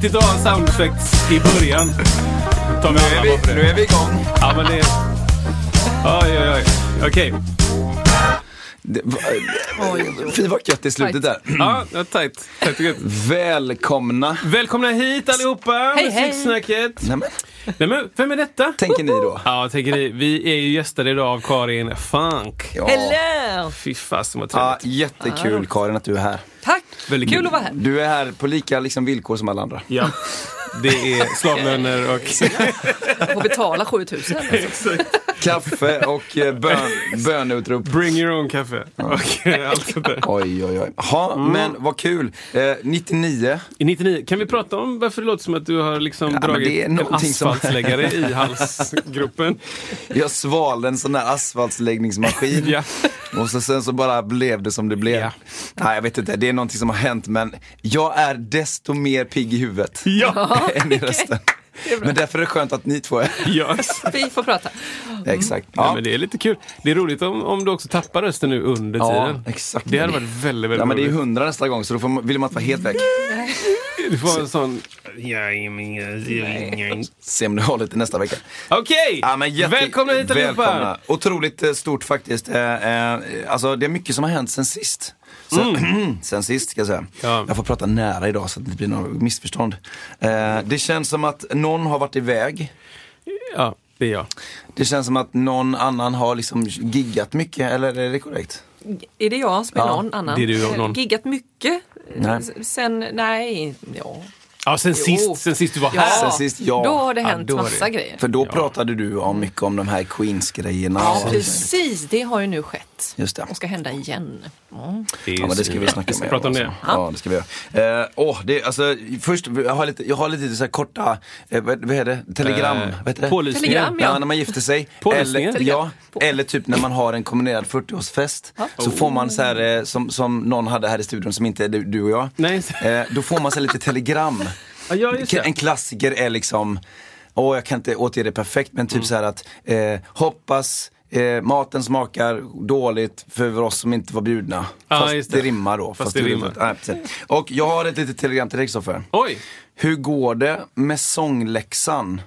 Viktigt att ha sound effects i början. Vi Nu är vi, det. nu är vi igång. Ja, men det... Oj, oj, oj. Okej. Det, var- Fy vad gött i slutet där. Ja, ja, tajt. tajt gött. Välkomna. Välkomna hit allihopa! Hej, hej. Musiksnacket. Nej, men, vem är detta? tänker ni då? Ja, tänker ni. Vi är ju gästade idag av Karin Funk. Ja. Hello! Fy fasen vad Ja, trevligt. jättekul Karin att du är här. Tack! Väldigt Kul kul. att vara här. Du är här på lika liksom, villkor som alla andra. Ja. Det är slavlöner och... Får betala 7000. Kaffe och eh, bön. Bring your own kaffe. Och allt sånt där. Oj, oj, oj. Ja, Mm. men vad kul. Eh, 99. I 99, kan vi prata om varför det låter som att du har liksom men dragit en någonting som- asfaltsläggare i halsgropen? Jag svalde en sån där asfaltsläggningsmaskin. Ja. Och så, sen så bara blev det som det blev. Ja. Nej, jag vet inte, det är någonting som har hänt men jag är desto mer pigg i huvudet Ja! Än i rösten. Men därför är det skönt att ni två är ja. Vi får prata. Exakt. Ja, Ja, men det är lite kul. Det är roligt om, om du också tappar rösten nu under Ja, tiden. exakt. Det hade varit väldigt, väldigt ja men det är roligt. hundra nästa gång så då får man, vill man inte vara helt väck. Du får en sån... Se om du håller till nästa vecka. Okej! Ja, men jätte- Välkomna hit allihopa! Välkomna. Otroligt eh, stort faktiskt. Eh, eh, alltså det är mycket som har hänt sen sist. Så, sen sist ska jag säga. Mm. Ja. Jag får prata nära idag så att det inte blir något missförstånd. Eh, det känns som att någon har varit iväg. Ja, det är jag. Det känns som att någon annan har liksom giggat mycket, eller är det korrekt? Är det jag som är Ja, någon annan? det är du och någon. Giggat mycket? Nej. Sen, nej, ja. Ja, sen Jo. sist, sen sist du var Ja, här. Sen sist, ja. då har det Ja, hänt är massa det- grejer. För då pratade du om mycket om de här Queens-grejerna. Ja, precis. Det har ju nu skett. Just det. Och ska hända igen. Mm. Ja men det ska vi snacka mer prata om om. det. alltså. Ja det ska vi göra. Eh, åh, det, alltså, först, jag har lite, jag har lite så här korta, eh, vad, vad heter det? Telegram? Eh, vad heter det? Pålysningar. Telegram, Ja, ja. när man gifter sig. Pålysningar? Eller, ja, eller typ när man har en kombinerad 40-årsfest. Så får man så här, eh, som, som någon hade här i studion som inte är du, du och jag. Nej. Eh, då får man så här lite telegram. Ja, En klassiker är liksom, åh jag kan inte återge det perfekt men typ Mm. så här att eh, hoppas eh, maten smakar dåligt för oss som inte var bjudna. Ja, Fast det. det. rimmar då. Fast det du- rimmar. Nej. Och jag har ett litet telegram till dig Kristoffer. Oj! Hur går det med sångläxan?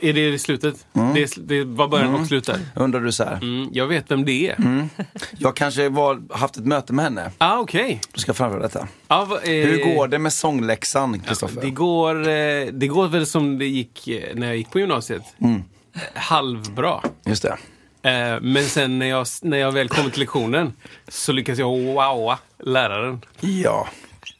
Är det i slutet? Det, är, det var början och slut där. Undrar du så här. Mm, jag vet vem det är. Jag kanske var, haft ett möte med henne. Ah, okej. Då ska jag framföra detta. Ah, vad, eh, Hur går det med sångläxan Kristoffer? Det går, eh, det går väl som det gick eh, när jag gick på gymnasiet. Mm. Halvbra. Just det. Eh, Men sen när jag, när jag väl kom till lektionen så lyckas jag wowa läraren. Ja.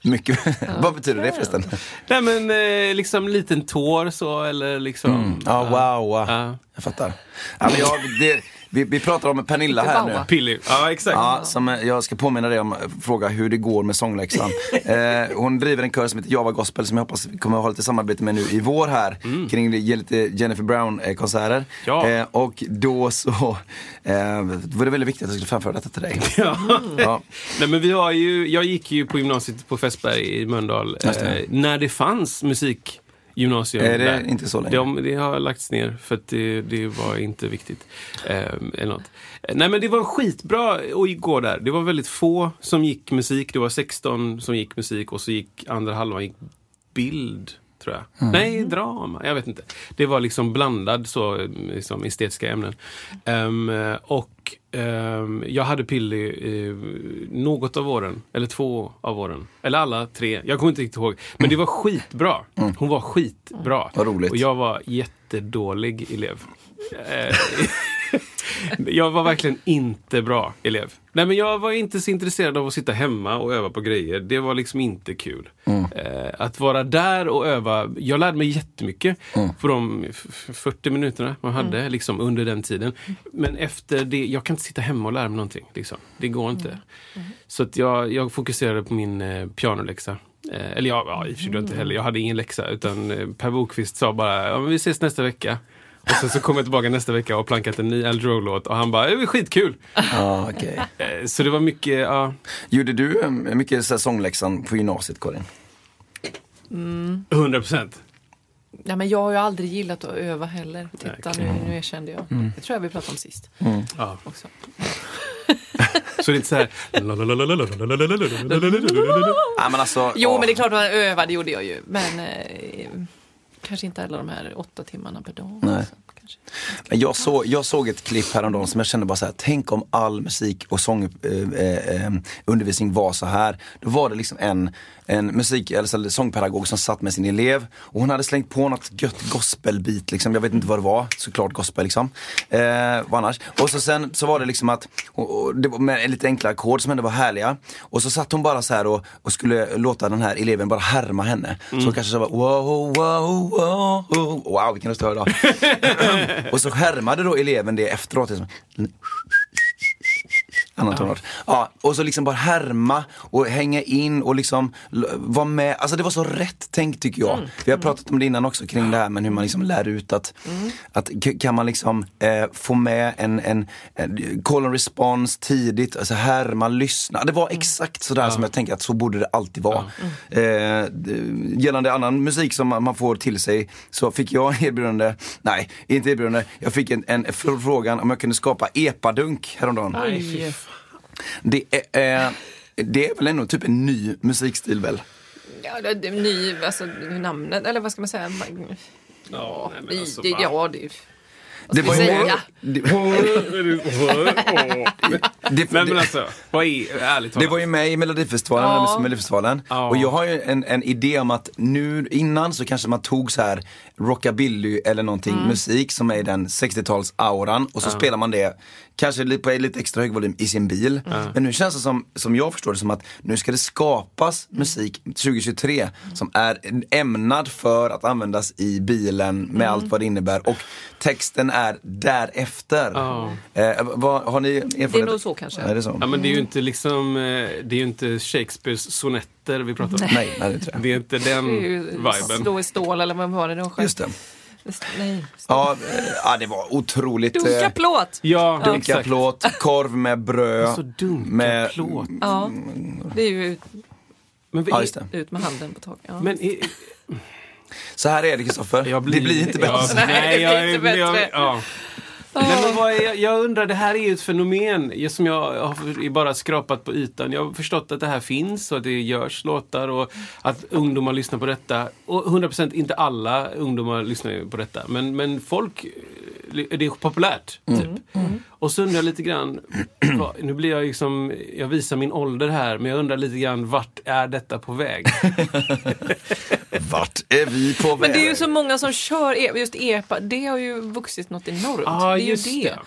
Mycket. Vad betyder det förresten? Nej men eh, liksom liten tår så eller liksom. Ja, wow. wow. Ja. Jag fattar. Ja, men jag, det, vi, vi pratar om Pernilla här nu. Pilly. Ja exakt. Ja, som, jag ska påminna dig om, eh, fråga hur det går med sångläxan. eh, hon driver en kör som heter Java Gospel som jag hoppas vi kommer att ha lite samarbete med nu i vår här. Kring det, ge lite Jennifer Brown-konserter. Ja. Eh, och då så eh, var det väldigt viktigt att jag skulle framföra detta till dig. Ja. Ja. Nej, men vi har ju, jag gick ju på gymnasiet på Fässberg i Mölndal det. eh, när det fanns musikgymnasium. Är det inte så länge? De, det har lagts ner för att det, det var inte viktigt. Eh, eller något. Eh, Nej men det var skitbra att gå där. Det var väldigt få som gick musik. Det var 16 som gick musik och så gick andra halvan gick bild. Tror jag. Mm. Nej, drama. Jag vet inte. Det var liksom blandad så, liksom, estetiska ämnen. Ehm, och jag hade Pilly eh, något av åren. Eller två av åren. Eller alla tre. Jag kommer inte riktigt ihåg. Men det var skitbra. Hon var skitbra. Mm. Vad roligt. Och jag var jättedålig elev. Jag var verkligen inte bra elev. Nej, men jag var inte så intresserad av att sitta hemma och öva på grejer. Det var liksom inte kul. Eh, att vara där och öva. Jag lärde mig jättemycket på de f- f- 40 minuterna man hade liksom, under den tiden. Men efter det, jag kan inte sitta hemma och lära mig någonting. Liksom. Det går inte. Så att jag, jag fokuserade på min eh, pianoläxa. Eh, eller jag, ja, i och för sig inte heller. Jag hade ingen läxa. Utan eh, Per Bokvist sa bara, ja, men vi ses nästa vecka. Och sen så kom jag tillbaka nästa vecka och plankat en ny Al Jarreau-låt och han bara, det var skitkul. Ja, okej. Eh, Så det var mycket, ja, Gjorde du eh, mycket så här sångläxan på gymnasiet, Karin? 100 procent. Ja, men jag har ju aldrig gillat att öva heller. Titta, nu, nu erkände jag. Det tror jag vi pratade om sist Ja. också. Så det är inte så här... Nej, men alltså, Jo, ja. men det är klart att man övade, gjorde jag ju. Men eh, kanske inte alla de här åtta timmarna per dag. Nej. Kanske. Jag, så, jag såg ett klipp häromdagen som jag kände bara så här, tänk om all musik och sångundervisning eh, eh, undervisning var så här. Då var det liksom en, en musik, eller så- sångpedagog som satt med sin elev och hon hade slängt på något gött gospelbeat, liksom. jag vet inte vad det var, såklart gospel liksom. Eh, vad annars? Och så sen så var det liksom att, och, och det var med lite enkla ackord som ändå var härliga. Och så satt hon bara så här och, och skulle låta den här eleven bara härma henne. Så hon kanske så bara wow, wow, wow, wow, vilken röst jag har idag. Och så härmade då eleven det efteråt. Liksom. Annan tonart. Ja, och så liksom bara härma och hänga in och liksom vara med. Alltså det var så rätt tänkt tycker jag. Vi har pratat om det innan också kring det här med hur man liksom lär ut att, att k- kan man liksom eh, få med en, en, en call and response tidigt, alltså härma, lyssna. Det var exakt sådär som jag tänker att så borde det alltid vara. Eh, d- gällande annan musik som man får till sig så fick jag erbjudande, nej inte erbjudande, jag fick en, en fr- frågan om jag kunde skapa epadunk häromdagen. Fan. Det är, eh, det är väl ändå typ en ny musikstil väl? Ja, det, det är ny, alltså namnet, eller vad ska man säga? Ja, nej, men det, alltså, det, ja, det, Det ju- säga? det, det, men det, alltså, vad är, ärligt det talat. var ju med i Melodifestivalen, Ja. Melodifestivalen. Ja. och jag har ju en, en idé om att nu innan så kanske man tog så här rockabilly eller någonting musik som är i den 60-tals-auran och så spelar man det kanske lite på lite extra hög volym i sin bil. Men nu känns det som, som jag förstår det som att nu ska det skapas musik 2023 som är ämnad för att användas i bilen med allt vad det innebär och texten är därefter. Ja. Eh, vad, har ni erfarenhet? Det är nog så kanske. Är det så? Ja men det är ju inte liksom, eh, det är ju inte Shakespeares sonetter vi pratar om. Nej, nej det tror jag. Det är inte den viben. Slå i stål eller vad var det de sjöng? Just det. Nej. Ja, eh, ja det var otroligt. eh, Dunka plåt! Ja, Dunka exakt. plåt, korv med bröd. Så dunka med, plåt. Ja, det är ju ut, Men, Ja, just det. ut med handen på taket. Ja. men i- Så här är det Kristoffer, jag det blir inte bättre. Ja, Nej, det jag, blir inte jag, bättre. Nej, men vad är, jag- undrar, det här är ju ett fenomen som jag har bara skrapat på ytan. Jag har förstått att det här finns och att det görs låtar och att ungdomar lyssnar på detta. Och 100% inte alla ungdomar lyssnar ju på detta. Men, men folk, det är populärt. Typ. Och så undrar jag lite grann, nu blir jag liksom, jag visar min ålder här, men jag undrar lite grann, vart är detta på väg? Vart är vi på väg? Men det är ju så många som kör e- just EPA. Det har ju vuxit något enormt. Ja, det är ju det. det.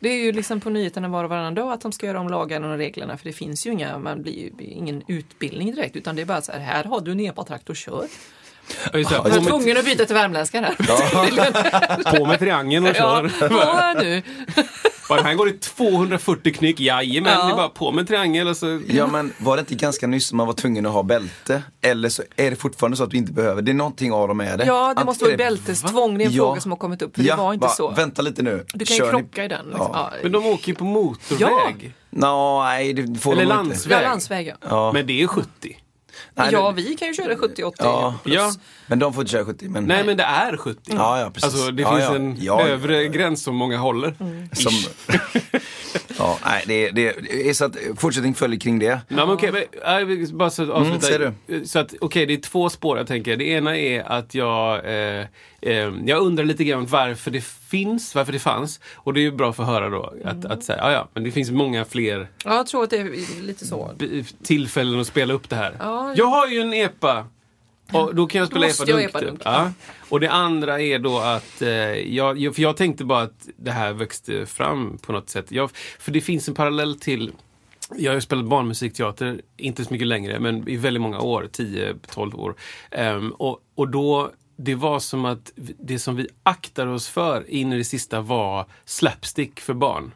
Det är ju liksom på nyheterna var och varannan dag att de ska göra om lagarna och reglerna för det finns ju inga, man blir ju ingen utbildning direkt utan det är bara så här, här har du en EPA-traktor, kör. Så här, Jag på, med, tvungen att byta till värmländska här. på med triangeln och Ja, kör. ja, nu. Bara, här går det 240 knyck, jajamän, Ja. det är bara på med triangel och så... Ja men var det inte ganska nyss som man var tvungen att ha bälte? Eller så är det fortfarande så att du inte behöver, det är någonting av dem är det. Ja, det måste vara bältestvång. Det är en Ja. fråga som har kommit upp. För det var inte va, så. Vänta lite nu. Du kan ju Kör ni- krocka i den. Liksom. Ja. Ja. Men de åker ju på motorväg. Nå, nej det får Eller de inte. landsväg. Ja, landsväg ja. Ja. Men det är 70. Nej, ja, det- vi kan ju köra 70-80 Ja. plus. Ja. Men de får inte köra 70. Men, Nej, men det är 70. Ja, ja, precis. Alltså, det Ja, finns ja. en Ja, ja. övre gräns som många håller. Som, Ish. Ja, nej, det, det, det är så att fortsättning följer kring det. Nej, men okej, men, jag vill bara så att avsluta. säg Så att, okej, det är två spår jag tänker. Det ena är att jag, eh, eh, jag undrar lite grann varför det finns, varför det fanns. Och det är ju bra för att höra då, att, att säga, ja, ja, men det finns många fler Ja, jag tror att det är lite så. tillfällen att spela upp det här. Ja, Jag har ju en EPA Och då kan jag spela jag epadunk, typ. Ja. Och det andra är då att, eh, jag, för jag tänkte bara att det här växte fram på något sätt. Jag, för det finns en parallell till jag har ju spelat barnmusikteater, inte så mycket längre, men i väldigt många år, 10-12 år. Ehm, och, och då, det var som att det som vi aktar oss för in i det sista var slapstick för barn.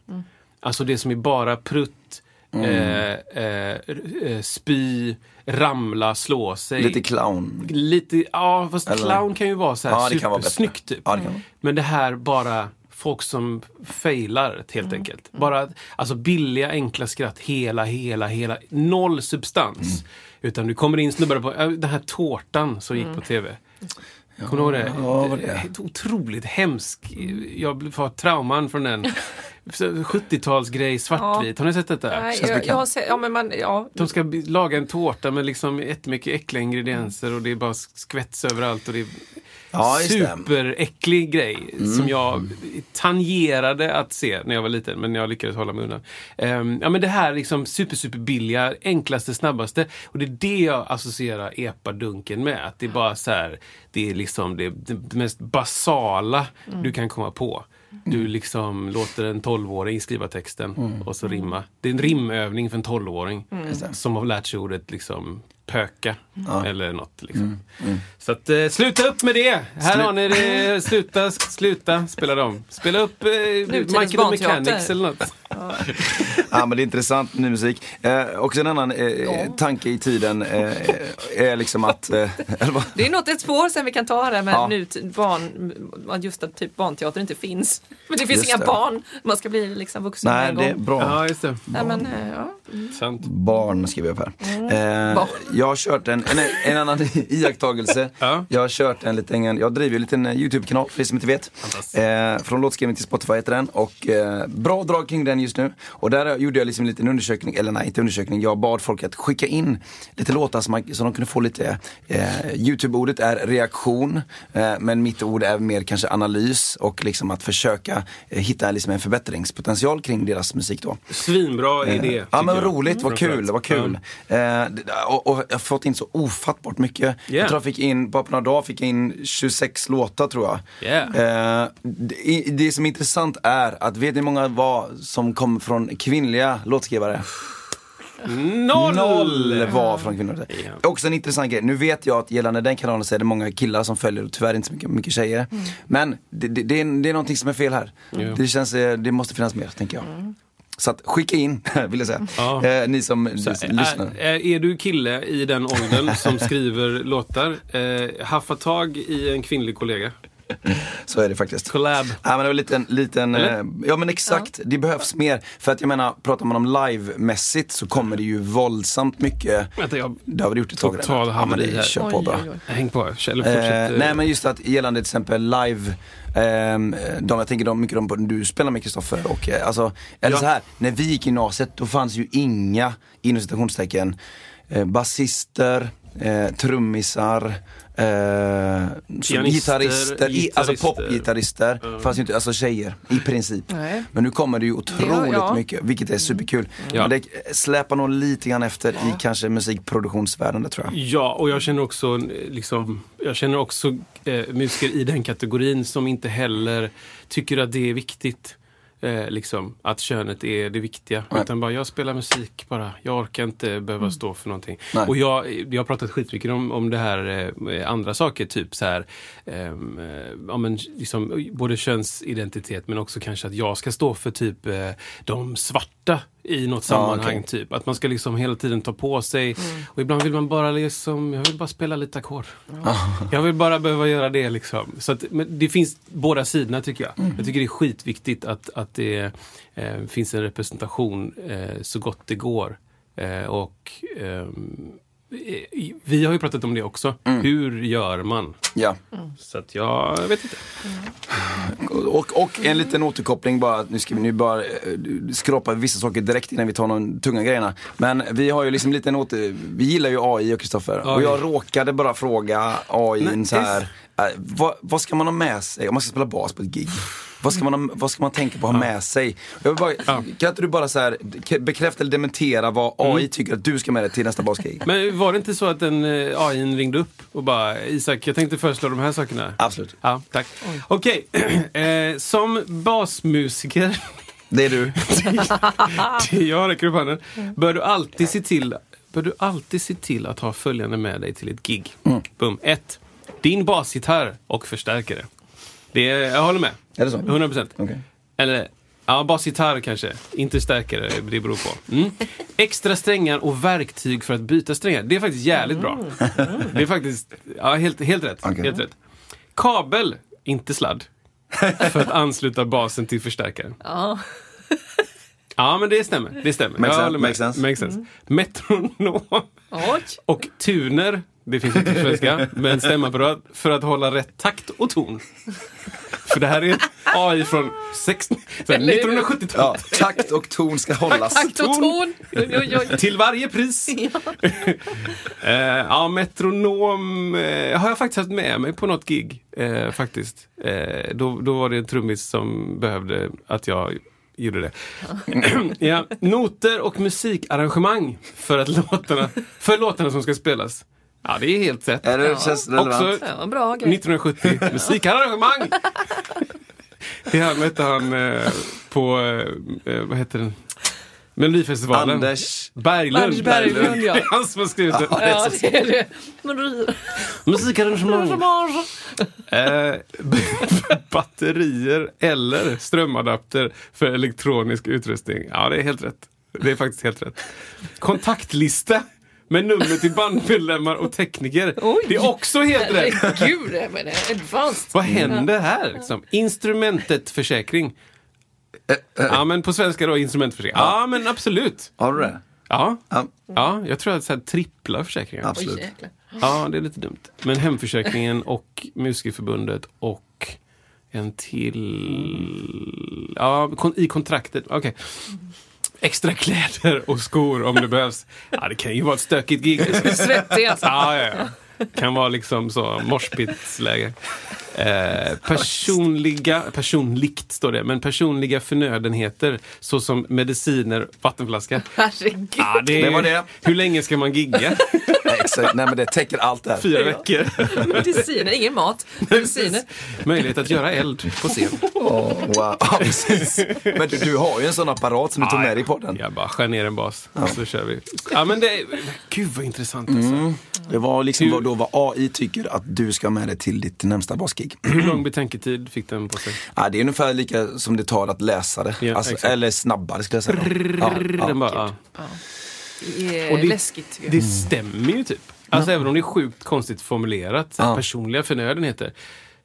Alltså det som är bara prutt, eh, eh, eh, spy, ramla, slå sig. Lite clown. Lite, ja fast Eller- clown kan ju vara så här Ja, det vara supersnyggt typ. Ja, det. Men det här bara folk som failar helt enkelt. Bara alltså billiga enkla skratt hela, hela, hela. Noll substans. Utan du kommer in snubbar på äh, den här tårtan som gick på TV. Kommer du ihåg det? Ja, det? Ett Otroligt hemsk. Jag får trauman från den. 70-talsgrej, svartvit. Har ni sett detta? Nej, jag, jag har sett, ja men man, ja. De ska laga en tårta med liksom jättemycket äckliga ingredienser och det är bara skvätts överallt. Och det är Ja, just det. superäcklig grej som jag tangerade att se när jag var liten, men jag lyckades hålla mig undan. Ehm, ja, men det här liksom super, super billiga, enklaste, snabbaste. Och det är det jag associerar epadunken med. Att det är bara så här, det är liksom det, det mest basala du kan komma på. Du liksom låter en 12-åring skriva texten och så rimma. Det är en rimövning för en 12-åring som har lärt sig ordet liksom pöka eller något. Liksom. Så att, eh, sluta upp med det! Här Slu- har ni det. Sluta, sluta spela dem. Spela upp eh, Michael. Mechanics eller något. Ja, men det är intressant, ny musik. Eh, också en annan eh, tanke i tiden eh, är liksom att... Eh? Det är något ett spår sen vi kan ta det med Ja. nu barn, att just att typ barnteater inte finns. Men det finns Just inga det. barn. Man ska bli liksom vuxen Nej, en det är gång. bra. Ja, just det. Nej, men, eh, ja. Sant. Barn skriver jag upp här. Eh, Barn. Jag har kört en, en, en annan iakttagelse. Ja. Jag har kört en liten, jag driver en liten eh, YouTube-kanal för er som inte vet. Eh, från låtskrivning till Spotify heter den. Och eh, bra drag kring den just nu. Och där gjorde jag liksom en liten undersökning, eller nej inte undersökning, jag bad folk att skicka in lite låtar som, man, så de kunde få lite, eh, YouTube-ordet är reaktion, eh, men mitt ord är mer kanske analys och liksom att försöka eh, hitta liksom en förbättringspotential kring deras musik då. Svinbra idé. Ja men roligt, vad kul, vad kul. Det- och, och jag har fått in så ofattbart mycket. Yeah. Jag tror jag fick in, bara på några dagar fick jag in 26 låtar tror jag. Yeah. Eh, det, det som är intressant är att vet ni hur många var som kom från kvinnliga låtskrivare? Noll! Noll var från kvinnor. Ja. Också en intressant grej. Nu vet jag att gällande den kanalen så är det många killar som följer och tyvärr inte så mycket, mycket tjejer. Men det, det, det, är, det är någonting som är fel här. Ja. Det, känns, eh, det måste finnas mer, tänker jag. Så att skicka in, vill jag säga. Ja. Eh, ni som Så, lyssnar. är, är du kille i den åldern som skriver låtar, eh, haffa tag i en kvinnlig kollega. Så är det faktiskt. Collab. Ja men det var en liten, liten Eller? eh, ja men exakt, det behövs mer. För att jag menar, pratar man om live-mässigt så kommer det ju våldsamt mycket. Vänta, jag... Det har vi gjort ett tag Total. Ja haveri det här. kör på Oj, bara. Häng på, eller fortsätt. Eh, nej men just att gällande till exempel live, ehm, de, jag tänker de, mycket de du spelar med Kristoffer och eh, alltså, eller Ja. så här, när vi gick i gymnasiet då fanns ju inga, inom citationstecken, eh, basister, eh, trummisar, eh, gitarrister, i, alltså gitarrister. popgitarrister, fanns ju inte, alltså tjejer i princip. Nej. Men nu kommer det ju otroligt har- ja. mycket, vilket är superkul. Ja. Men det släpar nog lite grann efter i kanske musikproduktionsvärlden, det tror jag. Ja, och jag känner också, eh, liksom, jag känner också eh, musiker i den kategorin som inte heller tycker att det är viktigt. Eh, liksom, att könet är det viktiga. Nej. Utan bara, jag spelar musik bara. Jag orkar inte behöva stå för någonting. Nej. Och jag, jag har pratat skitmycket om, om det här, eh, andra saker. Typ så här, ehm, eh, ja, men, liksom, både könsidentitet men också kanske att jag ska stå för typ eh, de svarta i något sammanhang. okej. typ. Att man ska liksom hela tiden ta på sig. Och ibland vill man bara liksom, jag vill bara spela lite ackord. Jag vill bara behöva göra det liksom. Så att, men det finns båda sidorna tycker jag. Jag tycker det är skitviktigt att, att det eh, finns en representation eh, så gott det går. Eh, och ehm, vi har ju pratat om det också. Hur gör man? Ja. Så att jag vet inte. Och, och en liten återkoppling bara, nu ska vi nu bara eh, skrapa vissa saker direkt innan vi tar de tunga grejerna. Men vi har ju liksom en liten åter, vi gillar ju AI och Kristoffer. Och jag råkade bara fråga AI Nej, så här, eh, vad, vad ska man ha med sig om man ska spela bas på ett gig? Vad ska man, vad ska man tänka på att ha med sig? Bara, Kan inte du bara så här, bekräfta eller dementera vad AI Mm. tycker att du ska med dig till nästa basgig? Men var det inte så att den eh, AI ringde upp och bara Isak, jag tänkte föreslå de här sakerna? Absolut. Ja, tack. Okej, eh, som basmusiker, Det är du. jag räcker upp handen, bör du alltid se till bör du alltid se till att ha följande med dig till ett gig. Boom. 1. Din basgitarr och förstärkare. Det är, jag håller med. Är det så? 100 procent. Okej. Eller, ja, basgitarr kanske. Inte stärkare, det beror på. Mm. Extra strängar och verktyg för att byta strängar. Det är faktiskt jävligt bra. Det är faktiskt, ja, helt, helt rätt. Okej. Helt rätt. Kabel, inte sladd. För att ansluta basen till förstärkaren. Ja. Ja, men det stämmer. Det stämmer. Makes sense, makes sense. Sense. Metronom och tuner, det finns inte på svenska, men stämapparat för att hålla rätt takt och ton. För det här är AI från 60 så här, Eller hur? 1970-talet. Ja, takt och ton ska hållas. Takt och ton. Till varje pris. eh, ja, metronom eh, har jag faktiskt haft med mig på något gig. Eh, faktiskt. Eh, då, då var det en trummis som behövde att jag gjorde det. ja, noter och musikarrangemang för, att låtarna, för låtarna som ska spelas. Ja, det är helt rätt. Är det, känns relevant? Också Ja, bra grej. 1970, musikarrangemang! Det här mötte han eh, på, eh, vad heter den? Melodifestivalen. Anders. Berglund. Anders Berglund, ja. Det är han som har skrivit det. Ja, det är det. Men du- Musikarrangemang. Eh, batterier eller strömadapter för elektronisk utrustning. Ja, det är helt rätt. Det är faktiskt helt rätt. Kontaktlista med nummer till bandmedlemmar och tekniker. Oj. Det är också helt rätt. Herregud, det men advanced. Vad händer här? Liksom? Instrumentet försäkring. Ja, men på svenska då instrumentförsäkring. Ja, men absolut. Har du det? Ja, Ja, ja jag tror att så här, trippla försäkringar. absolut. Ja, det är lite dumt. Men Hemförsäkringen och Musikerförbundet och en till... Ja, i kontraktet. Okej. Extra kläder och skor om det behövs. Ja, det kan ju vara ett stökigt gig. Svettig alltså. Ja, ja, ja. Kan vara liksom så moshpitsläge. Eh, personliga, personligt står det, men personliga förnödenheter såsom mediciner, vattenflaska. Herregud. Ja, det, Det var det. Hur länge ska man gigga? Nej, exakt. Nej men det täcker allt där. Fyra veckor. Mediciner, ingen mat. Mediciner. Möjlighet att göra eld på scen. Åh, wow. Ja, precis. Men du, du har ju en sån apparat som du tog med dig i podden. Jag bara skär ner en bas, så kör vi. Ja, men det, gud vad intressant alltså. Det var liksom Hur- vad, då vad AI tycker att du ska ha med dig till ditt närmsta basgig. Hur lång betänketid fick den på sig? Ja, det är ungefär lika som det tar att läsa det. Ja, alltså, eller snabbare skulle jag säga. Ja, ja. Den bara, ja. Det är Och det- läskigt. Det stämmer ju typ. Alltså även om det är sjukt konstigt formulerat, så personliga förnödenheter,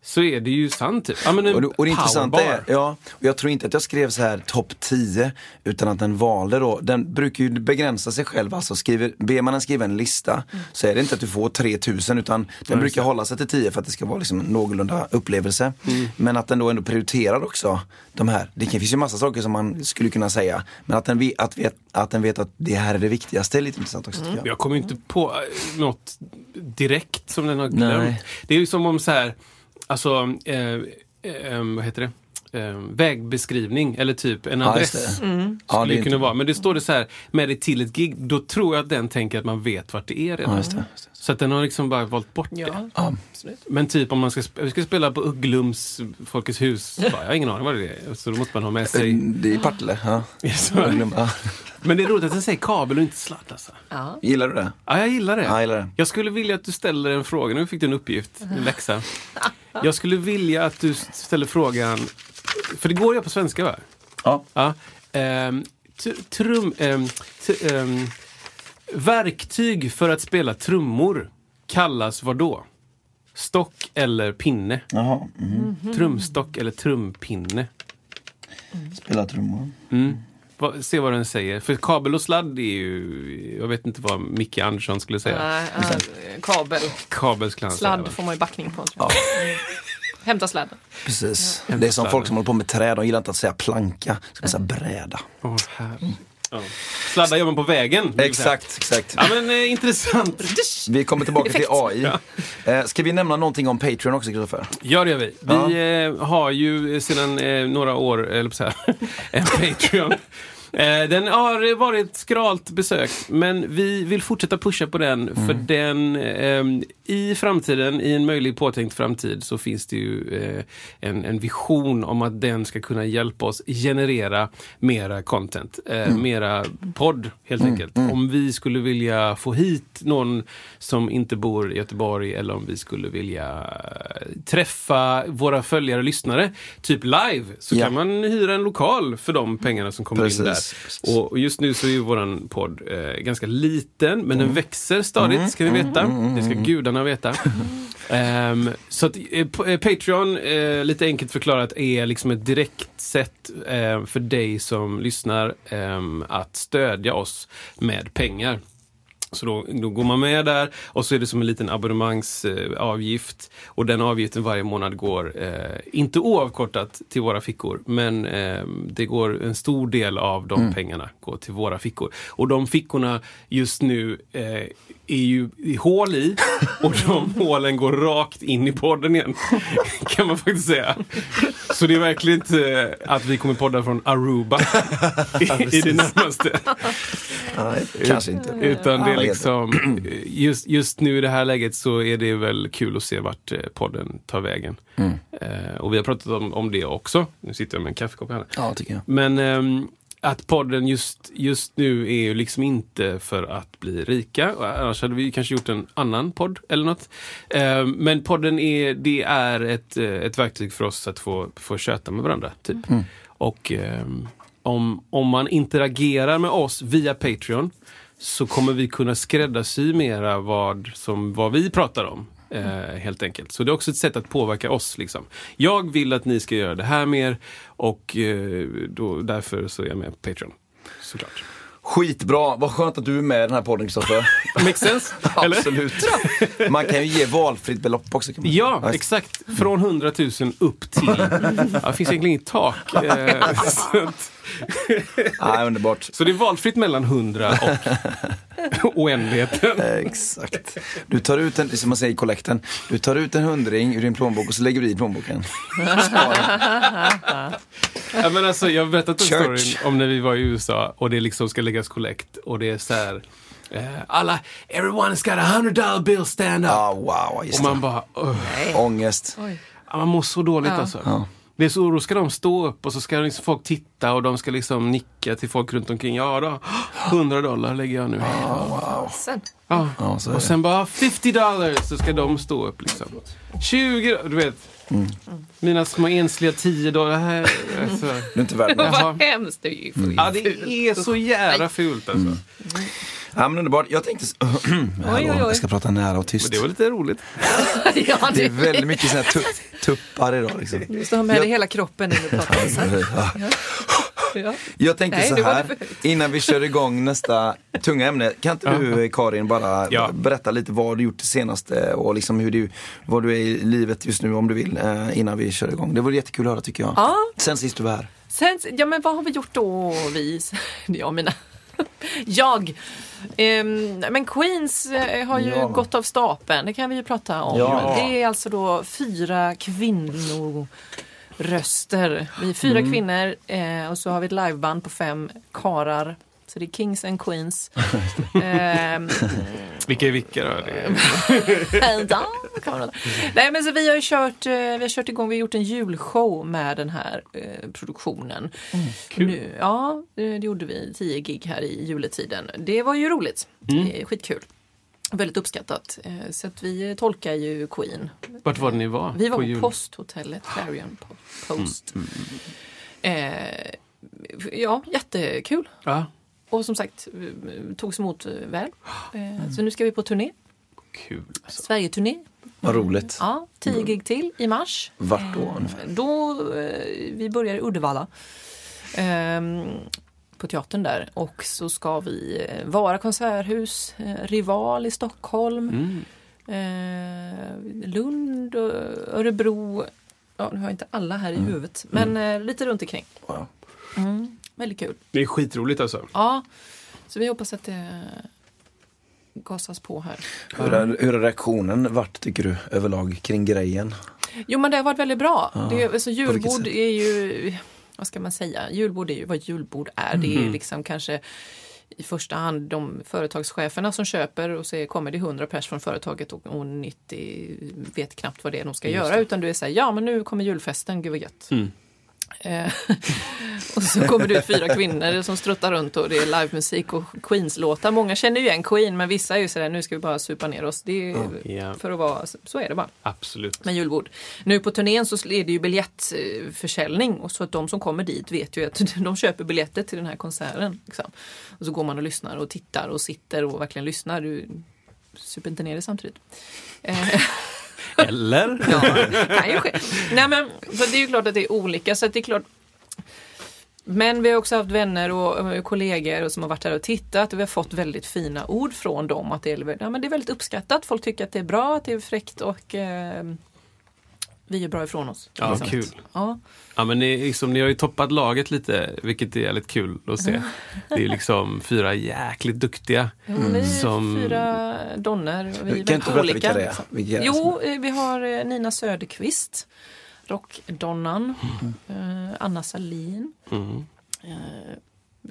så är det ju sant typ. Ja, men en Och det, och det intressanta är, ja, och jag tror inte att jag skrev så här topp 10 utan att den valde då, den brukar ju begränsa sig själv, alltså skriver, ber man den skriva en lista så är det inte att du får 3000 utan den brukar hålla sig till 10 för att det ska vara liksom någorlunda upplevelse. Men att den då ändå prioriterar också de här, det finns ju massa saker som man skulle kunna säga, men att den, vet, att, vet, att den vet att det här är det viktigaste är lite intressant också tycker jag. Jag kommer inte på eh, något direkt som den har Nej. glömt. Det är ju som om så här, alltså, eh, eh, vad heter det? Eh, vägbeskrivning eller typ en Ja, adress. det. Skulle Ja, det det kunna vara. Men det står det så här, med dig till ett gig, då tror jag att den tänker att man vet vart det är redan. Ja, just det, just det. Så att den har liksom bara valt bort det. Ja, Ja. Men typ om man ska, sp- vi ska spela på Ugglums Folkets hus, bara, jag har ingen aning vad det är. Så då måste man ha med sig... Det är i Partille, ja. Ja. Men det är roligt att den säger kabel och inte sladd alltså. Ja. Gillar du det? Ja, jag gillar det. Ja, jag gillar det. Jag skulle vilja att du ställer en fråga. Nu fick du en uppgift, en läxa. Jag skulle vilja att du ställer frågan, för det går ju på svenska va? Ja. Ja. Ehm, trum, ehm, ehm, verktyg för att spela trummor kallas vad då? Stock eller pinne? Jaha. Mm. Trumstock eller trumpinne? Spela trummor. Mm. Va, se vad den säger. För kabel och sladd är ju... Jag vet inte vad Micke Andersson skulle säga. Nej, ja, kabel. Kabel skulle han säga. Sladd va? får man ju backning på. jag. Hämta sladden. Precis. Det är som folk som håller på med träd, de gillar inte att säga planka, de ska säga bräda. Åh, herre. Ja. Sladdar gör man på vägen. Exakt, exakt. Ja men eh, intressant. Vi kommer tillbaka till. AI. Eh, ska vi nämna någonting om Patreon också, Kristoffer? Ja, det gör vi. Vi eh, har ju sedan eh, några år, eller så här, en Patreon. Eh, den har varit skralt besökt, men vi vill fortsätta pusha på den. För den, ehm, i framtiden, i en möjlig påtänkt framtid, så finns det ju eh, en, en vision om att den ska kunna hjälpa oss generera mera content. Eh, Mera podd, helt enkelt. Om vi skulle vilja få hit någon som inte bor i Göteborg eller om vi skulle vilja träffa våra följare och lyssnare, typ live, så Ja. kan man hyra en lokal för de pengarna som kommer in Precis, där. Precis. Och och just nu så är ju våran podd eh, ganska liten, men den växer stadigt, ska vi veta. Det ska gudarna veta. Ehm, så att, eh, eh, Patreon, eh, lite enkelt förklarat, är liksom ett direkt sätt eh, för dig som lyssnar ehm, att stödja oss med pengar. Så då, då går man med där och så är det som en liten abonnemangsavgift. och den avgiften varje månad går, eh, inte oavkortat till våra fickor, men eh, det går en stor del av de pengarna går till våra fickor. Och de fickorna just nu eh, är ju i hål i och de hålen går rakt in i podden igen. Kan man faktiskt säga. Så det är verkligen inte att vi kommer podda från Aruba i, i det närmaste. Nej, kanske inte. Utan det är liksom, just, just nu i det här läget så är det väl kul att se vart eh, podden tar vägen. Mm. Eh, och vi har pratat om, om det också. Nu sitter jag med en kaffekopp här. Ja, tycker jag. Men ehm, att podden just, just nu är ju liksom inte för att bli rika. Annars hade vi kanske gjort en annan podd eller något. Ehm, men podden är, det är ett, eh, ett verktyg för oss att få, få köta med varandra. Typ. Och ehm, om, om man interagerar med oss via Patreon så kommer vi kunna skräddarsy mera vad, som, vad vi pratar om. Eh, helt enkelt. Så det är också ett sätt att påverka oss. Liksom. Jag vill att ni ska göra det här mer och eh, då, därför så är jag med på Patreon. Såklart. Skitbra, vad skönt att du är med i den här podden Kristoffer. Makes sense? Absolut. Man kan ju ge valfritt belopp också. Ja, Nice. exakt. Från 100 000 upp till... Ja, det finns egentligen inget tak. Eh, Ja, underbart. så det är valfritt mellan 100 och oändligheten. Exakt. Du tar ut en, som man säger i kollekten, du tar ut en hundring ur din plånbok och så lägger du i plånboken. Ja, men alltså, jag har berättat en Church. story om när vi var i USA och det liksom ska läggas kollekt och det är så här. Eh, alla, everyone's got a hundred dollar bill stand up. Ja, wow, just och man det. bara, "Ugh." Ångest. Oj. Man mår så dåligt Ja. alltså. Ja. Det är så, då ska de stå upp och så ska liksom folk titta och de ska liksom nicka till folk runt omkring. Ja då, 100 dollar lägger jag nu. Sen. Ja. Ja, så är Och det. sen bara 50 dollars så ska de stå upp liksom. 20, du vet. Mm. Mina små ensliga 10 dollar. Här, alltså. Du är inte värd. Jaha. Vad hemskt. Det är ju Mm. Ja, det är så jävla fult alltså. Ja, men underbart. Jag tänkte... Hallå, oj, oj. jag ska prata nära och tyst. Men det var lite roligt. ja, Det är du, väldigt mycket såna här tu- tuppar idag. Liksom. du måste ha med dig hela kroppen när du pratar. Ja. Ja. Jag tänkte Nej, så det här, det innan vi kör igång nästa tunga ämne. Kan inte du Karin bara Ja. berätta lite vad du gjort det senaste och liksom hur du, vad du är i livet just nu om du vill eh, innan vi kör igång. Det vore jättekul att höra tycker jag. Ja. Sen sist du var här. Sen, ja men vad har vi gjort då vi? Jag mina. Jag. Ehm, men Queens eh, har ju Ja. gått av stapeln, det kan vi ju prata om. Ja. Det är alltså då fyra kvinnoröster. Vi är fyra Mm. kvinnor eh, och så har vi ett liveband på fem karar. Så det är Kings and Queens. Ehm, Vilka är vilka då? Nej men så vi har ju kört, eh, vi har kört igång, vi har gjort en julshow med den här eh, produktionen. Kul. Nu, ja, eh, det gjorde vi, tio gig här i juletiden. Det var ju roligt, Eh, skitkul. Väldigt uppskattat. Eh, Så att vi tolkar ju Queen. Vart var det ni var? Vi var på, jul? Posthotellet, Clarion Po- Post. Eh, ja, jättekul. Ja, Och som sagt, eh, togs emot eh, väl. Eh, Så nu ska vi på turné, kul alltså. Sverige-turné. Vad roligt. Ja, tio gig till i mars. Vart då ungefär? Då, vi börjar i Uddevalla. ehm, på teatern där. Och så ska vi Vara konserthus, Rival i Stockholm, Mm. Lund, Örebro. Ja, nu har jag inte alla här i huvudet, men eh, lite runt omkring. Wow. Mm. väldigt kul. Det är skitroligt alltså. Ja, så vi hoppas att det gasas på här. Hur har, hur har reaktionen varit tycker du överlag kring grejen? Jo men det har varit väldigt bra. det, är- alltså, julbord är ju, vad ska man säga, julbord är ju vad julbord är. Det är Mm. ju liksom kanske i första hand de företagscheferna som köper och så kommer det 100 pers från företaget och, och 90 vet knappt vad det är de ska göra utan du är såhär, ja men nu kommer julfesten, gud vad gött. Mm. Eh, och så kommer det ut fyra kvinnor som struttar runt och det är livemusik och Queens-låtar. Många känner ju igen Queen men vissa är ju sådär, nu ska vi bara supa ner oss. Det är, Ja. för att vara, så är det bara Absolut. med julbord. Nu på turnén så är det ju biljettförsäljning och så att de som kommer dit vet ju att de köper biljetter till den här konserten. Liksom. Och så går man och lyssnar och tittar och sitter och verkligen lyssnar. Du super inte ner det samtidigt. Eller? ja, kan ju ske. Nej, men, för det är ju klart att det är olika. Så att det är klart men vi har också haft vänner och kollegor som har varit här och tittat och vi har fått väldigt fina ord från dem. Att det, är, ja, men det är väldigt uppskattat. Folk tycker att det är bra, att det är fräckt och eh, vi gör bra ifrån oss. Ja, Liksom. kul. Ja. Ja, men ni, liksom, ni har ju toppat laget lite, vilket är väldigt kul att se. Det är liksom fyra jäkligt duktiga. Jo, vi är Som- fyra donner och vi är Kan inte olika. vilka det är? Vilka är det Jo, eh, vi har eh, Nina Söderqvist, rockdonnan, eh, Anna Salin Mm.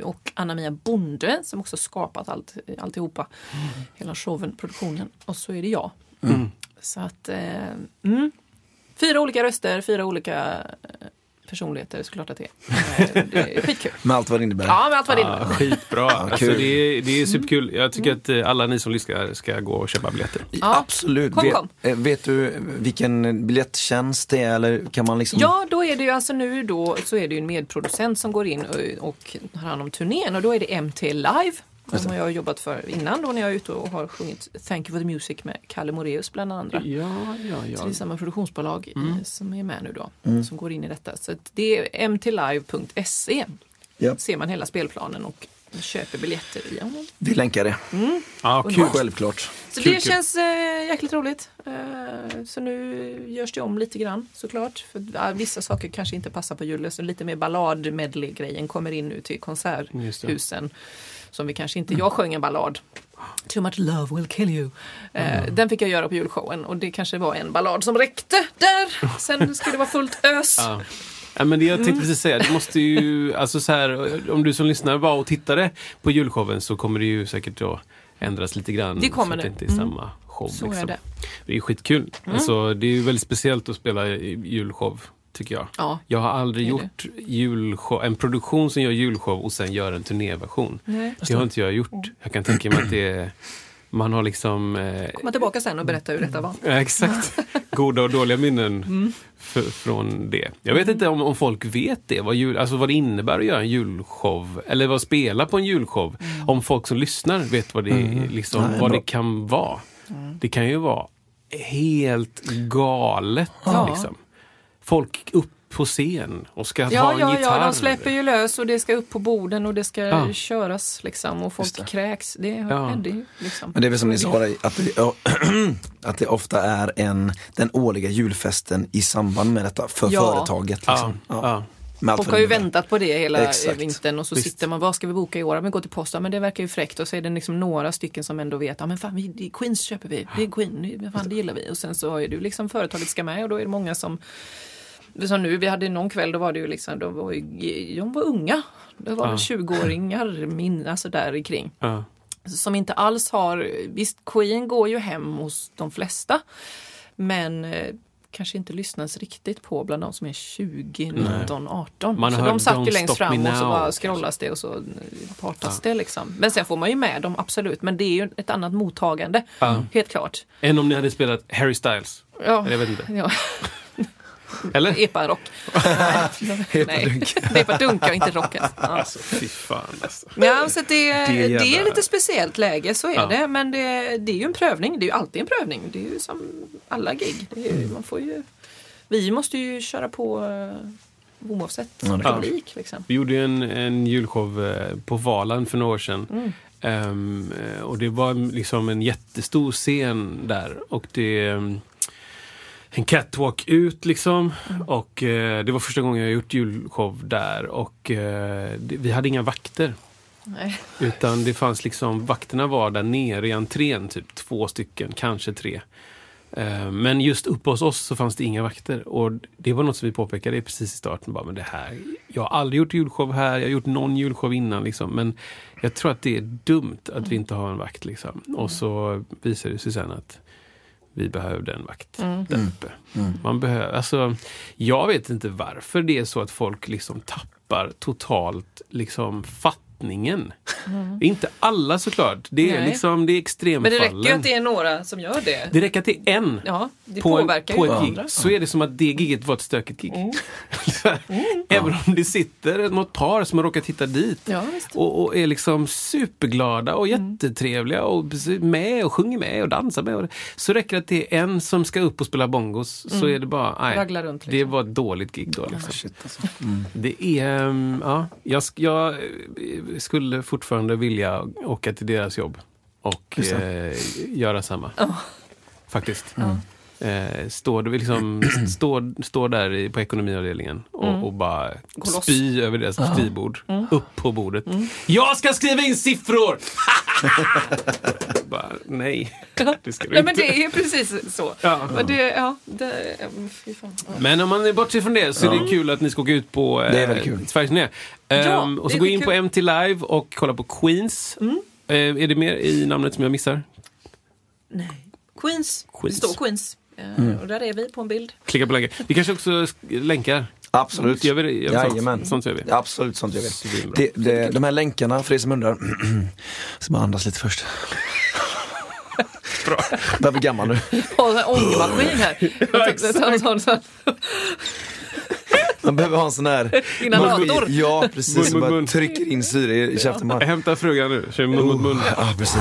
och Anna-Mia Bonde som också skapat allt, alltihopa. Hela showen, produktionen. Och så är det jag. Mm. Så att, eh, mm. Fyra olika röster, fyra olika eh, personligheter såklart att det är. Eh, Det är skitkul. Med allt vad det innebär. Ja, men allt vad det innebär. skitbra. alltså, kul. det, är, det är superkul. Jag tycker att eh, alla ni som lyssnar ska gå och köpa biljetter. Ja. Absolut. Kom, vet, kom. eh, vet du vilken biljettjänst det är eller kan man liksom? Ja, då är det ju alltså nu då så är det ju en medproducent som går in och, och har hand om turnén och då är det MT Live. Som jag har jobbat för innan då när jag är ute och har sjungit Thank you for the music med Kalle Moreus bland andra. Ja, ja, Så ja. det är samma produktionsbolag Mm. eh, som är med nu då, som går in i detta. Så det är mtlive.se. Ja. ser man hela spelplanen och köper biljetter i. Ja. Vi länkar det. ja kul. Självklart. Så Kul, det kul. känns eh, jäkligt roligt. Eh, så nu görs det om lite grann såklart. För, ja, vissa saker kanske inte passar på julen. Så lite mer ballad grejen kommer in nu till Just det. konserthusen. Som vi kanske inte, jag sjöng en ballad. Too much love will kill you. Eh, Den fick jag göra på julshowen och det kanske var en ballad som räckte där. Sen skulle det vara fullt ös. Ja. Ja, men det jag Mm. tänkte precis säga, det måste ju, alltså så här, om du som lyssnar var och tittade på julshowen så kommer det ju säkert då ändras lite grann. Det kommer så att det. det inte är Mm. samma show. Så är liksom. det. Mm. Det är skitkul. Alltså, det är ju väldigt speciellt att spela i julshow, tycker jag. Ja. Jag har aldrig gjort julshow, en produktion som gör julshow och sen gör en turnéversion. Nej. Det har inte jag gjort. Jag kan tänka mig att det är, man har liksom... Eh, Komma tillbaka sen och berätta hur detta var. Ja, exakt. Goda och dåliga minnen Mm. f- från det. Jag vet inte om, om folk vet det, vad, jul, alltså vad det innebär att göra en julshow. Eller vad spela på en julshow. Mm. Om folk som lyssnar vet vad det, liksom, Nej, vad bra. det kan vara. Mm. Det kan ju vara helt galet. Ja. Liksom. Folk upp på scen och ska ha Ja, en ja, gitarr. ja, de släpper ju lös och det ska upp på borden och det ska Ja. köras liksom och folk det. kräks. Det Ja. händer ju liksom. Men det är väl som ni sa, att det, att det ofta är en, den årliga julfesten i samband med detta för Ja. företaget. Ja, Liksom. ja. Folk har ju väntat på det hela Exakt. vintern och så Visst. sitter man, vad ska vi boka i år? Men gå till posten, men det verkar ju fräckt och så är det liksom några stycken som ändå vet, ja men fan, vi, Queens köper vi, det är Queen, fan, det gillar vi. Och sen så är det ju liksom företaget ska med och då är det många som som nu, vi hade någon kväll, då var det ju liksom, de var, ju, de var unga. Det var Ja. 20-åringar, min, alltså där i kring Ja. som inte alls har, visst Queen går ju hem hos de flesta men eh, kanske inte lyssnas riktigt på bland de som är 20, 19, 18. Man så hör de satt ju längst fram och så bara scrollas det och så eh, partas det liksom. Men sen får man ju med dem absolut, men det är ju ett annat mottagande. Ja. Helt klart. Än om ni hade spelat Harry Styles. Ja, Eller jag vet inte. ja. Eller? epa-rock. Nej, epa-dunka och inte rocken. Ja. Alltså, fy fan alltså. Ja, så det, Det det, är lite speciellt läge, så är Ja. det. Men det, det är ju en prövning. Det är ju alltid en prövning. Det är ju som alla gig. Det är ju, man får ju, vi måste ju köra på uh, oavsett Ja, det är publik. Liksom. Vi gjorde en, en julshow eh, på Valand för några år sedan. Mm. Eh, och det var liksom en jättestor scen där. Och det, ehm, en catwalk ut liksom. Och eh, det var första gången jag gjort julshow där och eh, det, vi hade inga vakter. Nej. Utan det fanns liksom, vakterna var där nere i entrén, typ två stycken, kanske tre. Eh, Men just uppe hos oss så fanns det inga vakter. Och det var något som vi påpekade precis i starten. Bara, men det här, jag har aldrig gjort julshow här, jag har gjort någon julshow innan. Liksom. Men jag tror att det är dumt att vi inte har en vakt. Liksom. Och så visade det sig sen att vi behövde en vakt där uppe. Man behöver, alltså, jag vet inte varför det är så att folk liksom tappar totalt liksom, fattningen. Inte alla såklart. Det är, Nej. liksom, det är Men extremfallen. det räcker ju att det är några som gör det. Det räcker att det är en Ja, det på, en, påverkar på ju ett gig. andra. Så är det som att det giget var ett stökigt gig. Även om det sitter något par som har råkat hitta dit Ja, visst. och, och är liksom superglada och jättetrevliga och med och sjunger med och dansar med. Och, så räcker det att det är en som ska upp och spela bongos så är det bara, nej, runt, det liksom. var ett dåligt gig då. Liksom. Shit, alltså. Det är, ja, jag, jag eh, skulle fortfarande vilja åka till deras jobb och eh, göra samma. Faktiskt. Eh, står du liksom, står, står där i, på ekonomiavdelningen och, och bara Gå loss. spy över deras skrivbord. Upp på bordet. Jag ska skriva in siffror! bara, nej, det ska du Nej inte. men det är precis så. Ja. Men det, ja, det, fy fan. Ja. Men om man bortser från det så är det kul att ni ska åka ut på eh, Det är väldigt kul. Sveriges turné. Ja, Ehm, och så gå in på skitkul. MT Live och kolla på Queens. Eh, är det mer i namnet som jag missar? Nej. Queens. Queens. Det står Queens. Eh, Och där är vi på en bild. Klicka på länkar. Vi kanske också länkar. Absolut. Gör vi det? Gör vi sånt? Jajamän. Sånt gör vi. Absolut, sånt gör vi. Det, det, de här länkarna, för er som undrar, så man andas lite först. Bra. Börjar bli gammal nu. Och en ångmaskin här. exakt. Så- så- så- Man behöver ha en sån här Inhalator. Ja, Mun, precis. mun, Som bara mun. trycker in syre i, käften. bara. Hämta frugan nu. Kör mun mot mun. Ja, precis.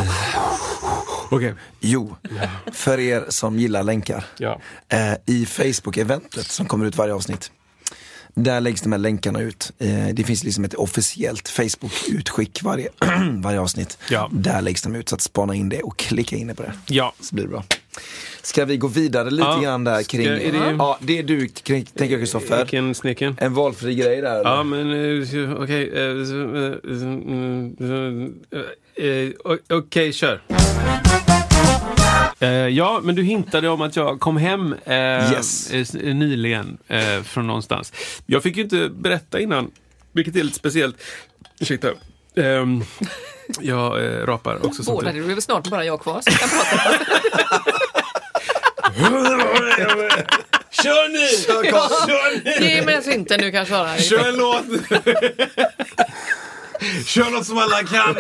Okej. Jo, för er som gillar länkar. Ja. Eh, I Facebook-eventet som kommer ut varje avsnitt. Där läggs de här länkarna ut. Eh, det finns liksom ett officiellt Facebook-utskick varje, varje avsnitt. Ja. Där läggs de ut, så att spana in det och klicka in det på det. Ja. Så blir det bra. Ska vi gå vidare lite Ja. grann där Ska- kring, är det- ja det är du kring, tänker jag Kristoffer. Vilken sneken? En valfri grej där. eller? Ja, men eh, okej. så, eh, eh, Okej, kör. Eh, ja, men du hintade om att jag kom hem Yes. nyligen från någonstans. Jag fick ju inte berätta innan, vilket är lite speciellt. Ursäkta. Ehm, jag eh, rapar också Båda, det är väl snart bara jag kvar som kan prata. Kör ni! Kör ni! Ge mig synten du kan köra. Kör en låt! Kör något som alla kan!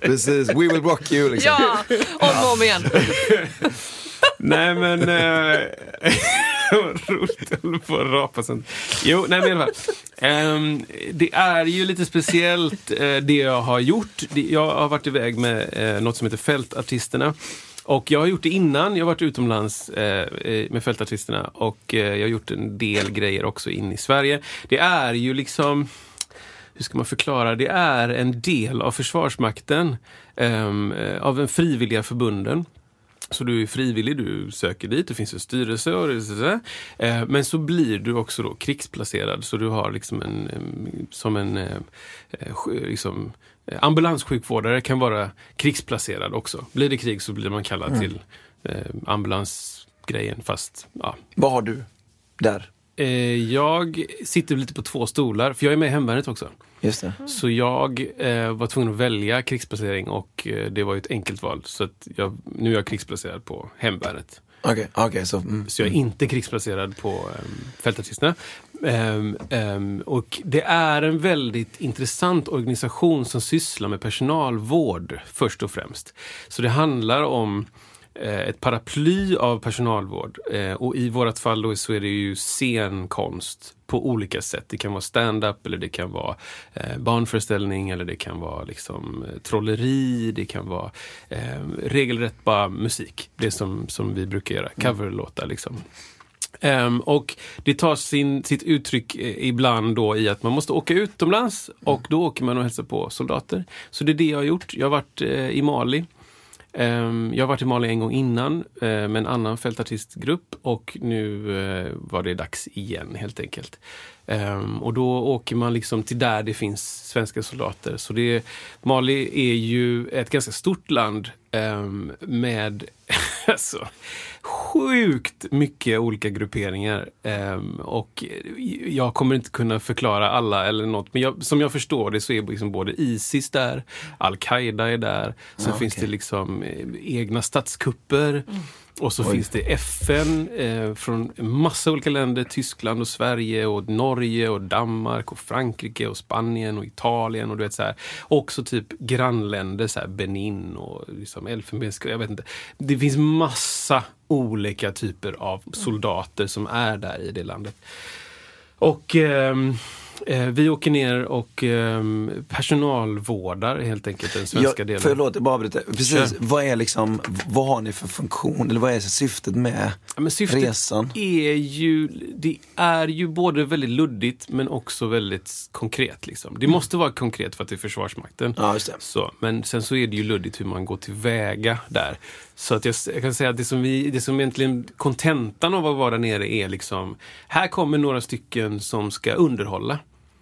Precis, we will rock you liksom. Ja, om och om igen. Nej men... Eh, roligt, jag håller på att rapa sen. Jo, nej men i alla fall. Ehm, det är ju lite speciellt eh, det jag har gjort. Jag har varit iväg med eh, något som heter Fältartisterna. Och jag har gjort det innan, jag har varit utomlands eh, eh, med Fältartisterna. Och eh, jag har gjort en del grejer också in i Sverige. Det är ju liksom hur ska man förklara, det är en del av Försvarsmakten, ehm, eh, av den frivilliga förbunden. Så du är frivillig, du söker dit, det finns en styrelse och det, så, så, eh, Men så blir du också då krigsplacerad. Så du har liksom en, som en eh, eh liksom, ambulanssjukvårdare kan vara krigsplacerad också. Blir det krig så blir man kallad till eh, ambulansgrejen fast ja, Vad har du där? Eh, jag sitter lite på två stolar, för jag är med i hemvärnet också. Just det. Så jag eh, var tvungen att välja krigsplacering och eh, det var ju ett enkelt val. Så jag, nu är jag krigsplacerad på hemvärnet. Okay, okay, så. Mm. Så jag är inte krigsplacerad på ehm, um, fältartisterna. Um, um, ehm, och det är en väldigt intressant organisation som sysslar med personalvård först och främst. Så det handlar om ett paraply av personalvård. Eh, och i vårt fall då så är det ju scenkonst på olika sätt. Det kan vara stand-up eller det kan vara eh, barnföreställning eller det kan vara liksom eh, trolleri, det kan vara eh, regelrätt bara musik. Det som, som vi brukar göra, coverlåtar liksom. Ehm, och det tar sin, sitt uttryck eh, ibland då i att man måste åka utomlands och då åker man och hälsar på soldater. Så det är det jag har gjort. Jag har varit eh, i Mali Ehm, jag har varit i Mali en gång innan eh, med en annan fältartistgrupp och nu eh, var det dags igen helt enkelt. Ehm, och då åker man liksom till där det finns svenska soldater. Så det, Mali är ju ett ganska stort land ehm, med alltså, sjukt mycket olika grupperingar. Ehm, och jag kommer inte kunna förklara alla eller något, men jag, som jag förstår det så är liksom både Isis där, Al-Qaida är där, sen Ja, finns det liksom eh, egna statskupper. Och så Oj. finns det FN eh, från massa olika länder. Tyskland och Sverige och Norge och Danmark och Frankrike och Spanien och Italien och du vet så här. Också typ grannländer, så här Benin och liksom Elfenbenskusten. Jag vet inte. Det finns massa olika typer av soldater som är där i det landet. Och eh, vi åker ner och ehm, personalvårdar helt enkelt den svenska jag, delen. Förlåt, jag bara avbryter. Precis, Kör. vad är liksom, vad har ni för funktion, eller vad är syftet med Ja, syftet resan? är ju, det är ju både väldigt luddigt men också väldigt konkret. Liksom. Det måste vara konkret för att det är Försvarsmakten. Ja. Så, men sen så är det ju luddigt hur man går tillväga där. Så att jag, jag kan säga att det som, vi, det som egentligen kontentan av att vara där nere är liksom, här kommer några stycken som ska underhålla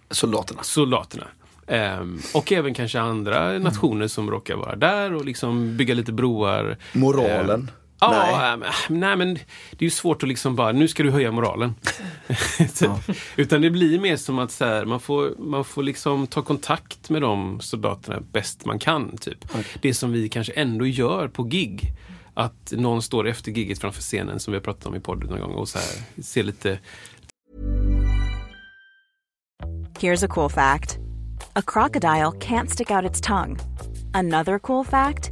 Soldaterna. soldaterna. Ehm, och även kanske andra nationer som råkar vara där och liksom bygga lite broar. Moralen? Ehm, Ja, Nej. nej. nej men det är ju svårt att liksom bara, nu ska du höja moralen. Typ. Utan det blir mer som att så här, man, får, man får liksom ta kontakt med de soldaterna bäst man kan. Typ. Det som vi kanske ändå gör på gig. Att någon står efter giget framför scenen som vi har pratat om i podden någon gång och så här, ser lite Here's a cool fact a crocodile can't stick out its tongue. Another cool fact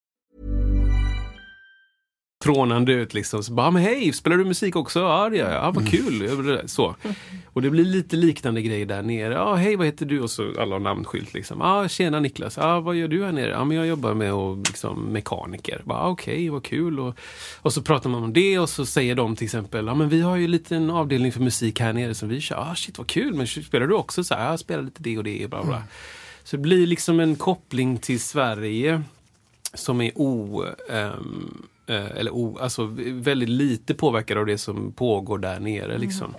trånande ut liksom. Så bara, men hej, spelar du musik också? Ja, det gör jag. Ja, vad kul. Så. Och det blir lite liknande grejer där nere. Ja, hej, vad heter du? Och så alla har namnskylt liksom. Ja, tjena Niklas. Ja, vad gör du här nere? Ja, men jag jobbar med och, liksom, mekaniker. Ja, Okej, vad kul. Och, och så pratar man om det och så säger de till exempel, ja men vi har ju en liten avdelning för musik här nere som vi kör. Ja, shit vad kul. Men spelar du också? Så här, ja, jag spelar lite det och det. Bla, bla. Så det blir liksom en koppling till Sverige som är o... eh, eller o, alltså väldigt lite påverkad av det som pågår där nere. Liksom.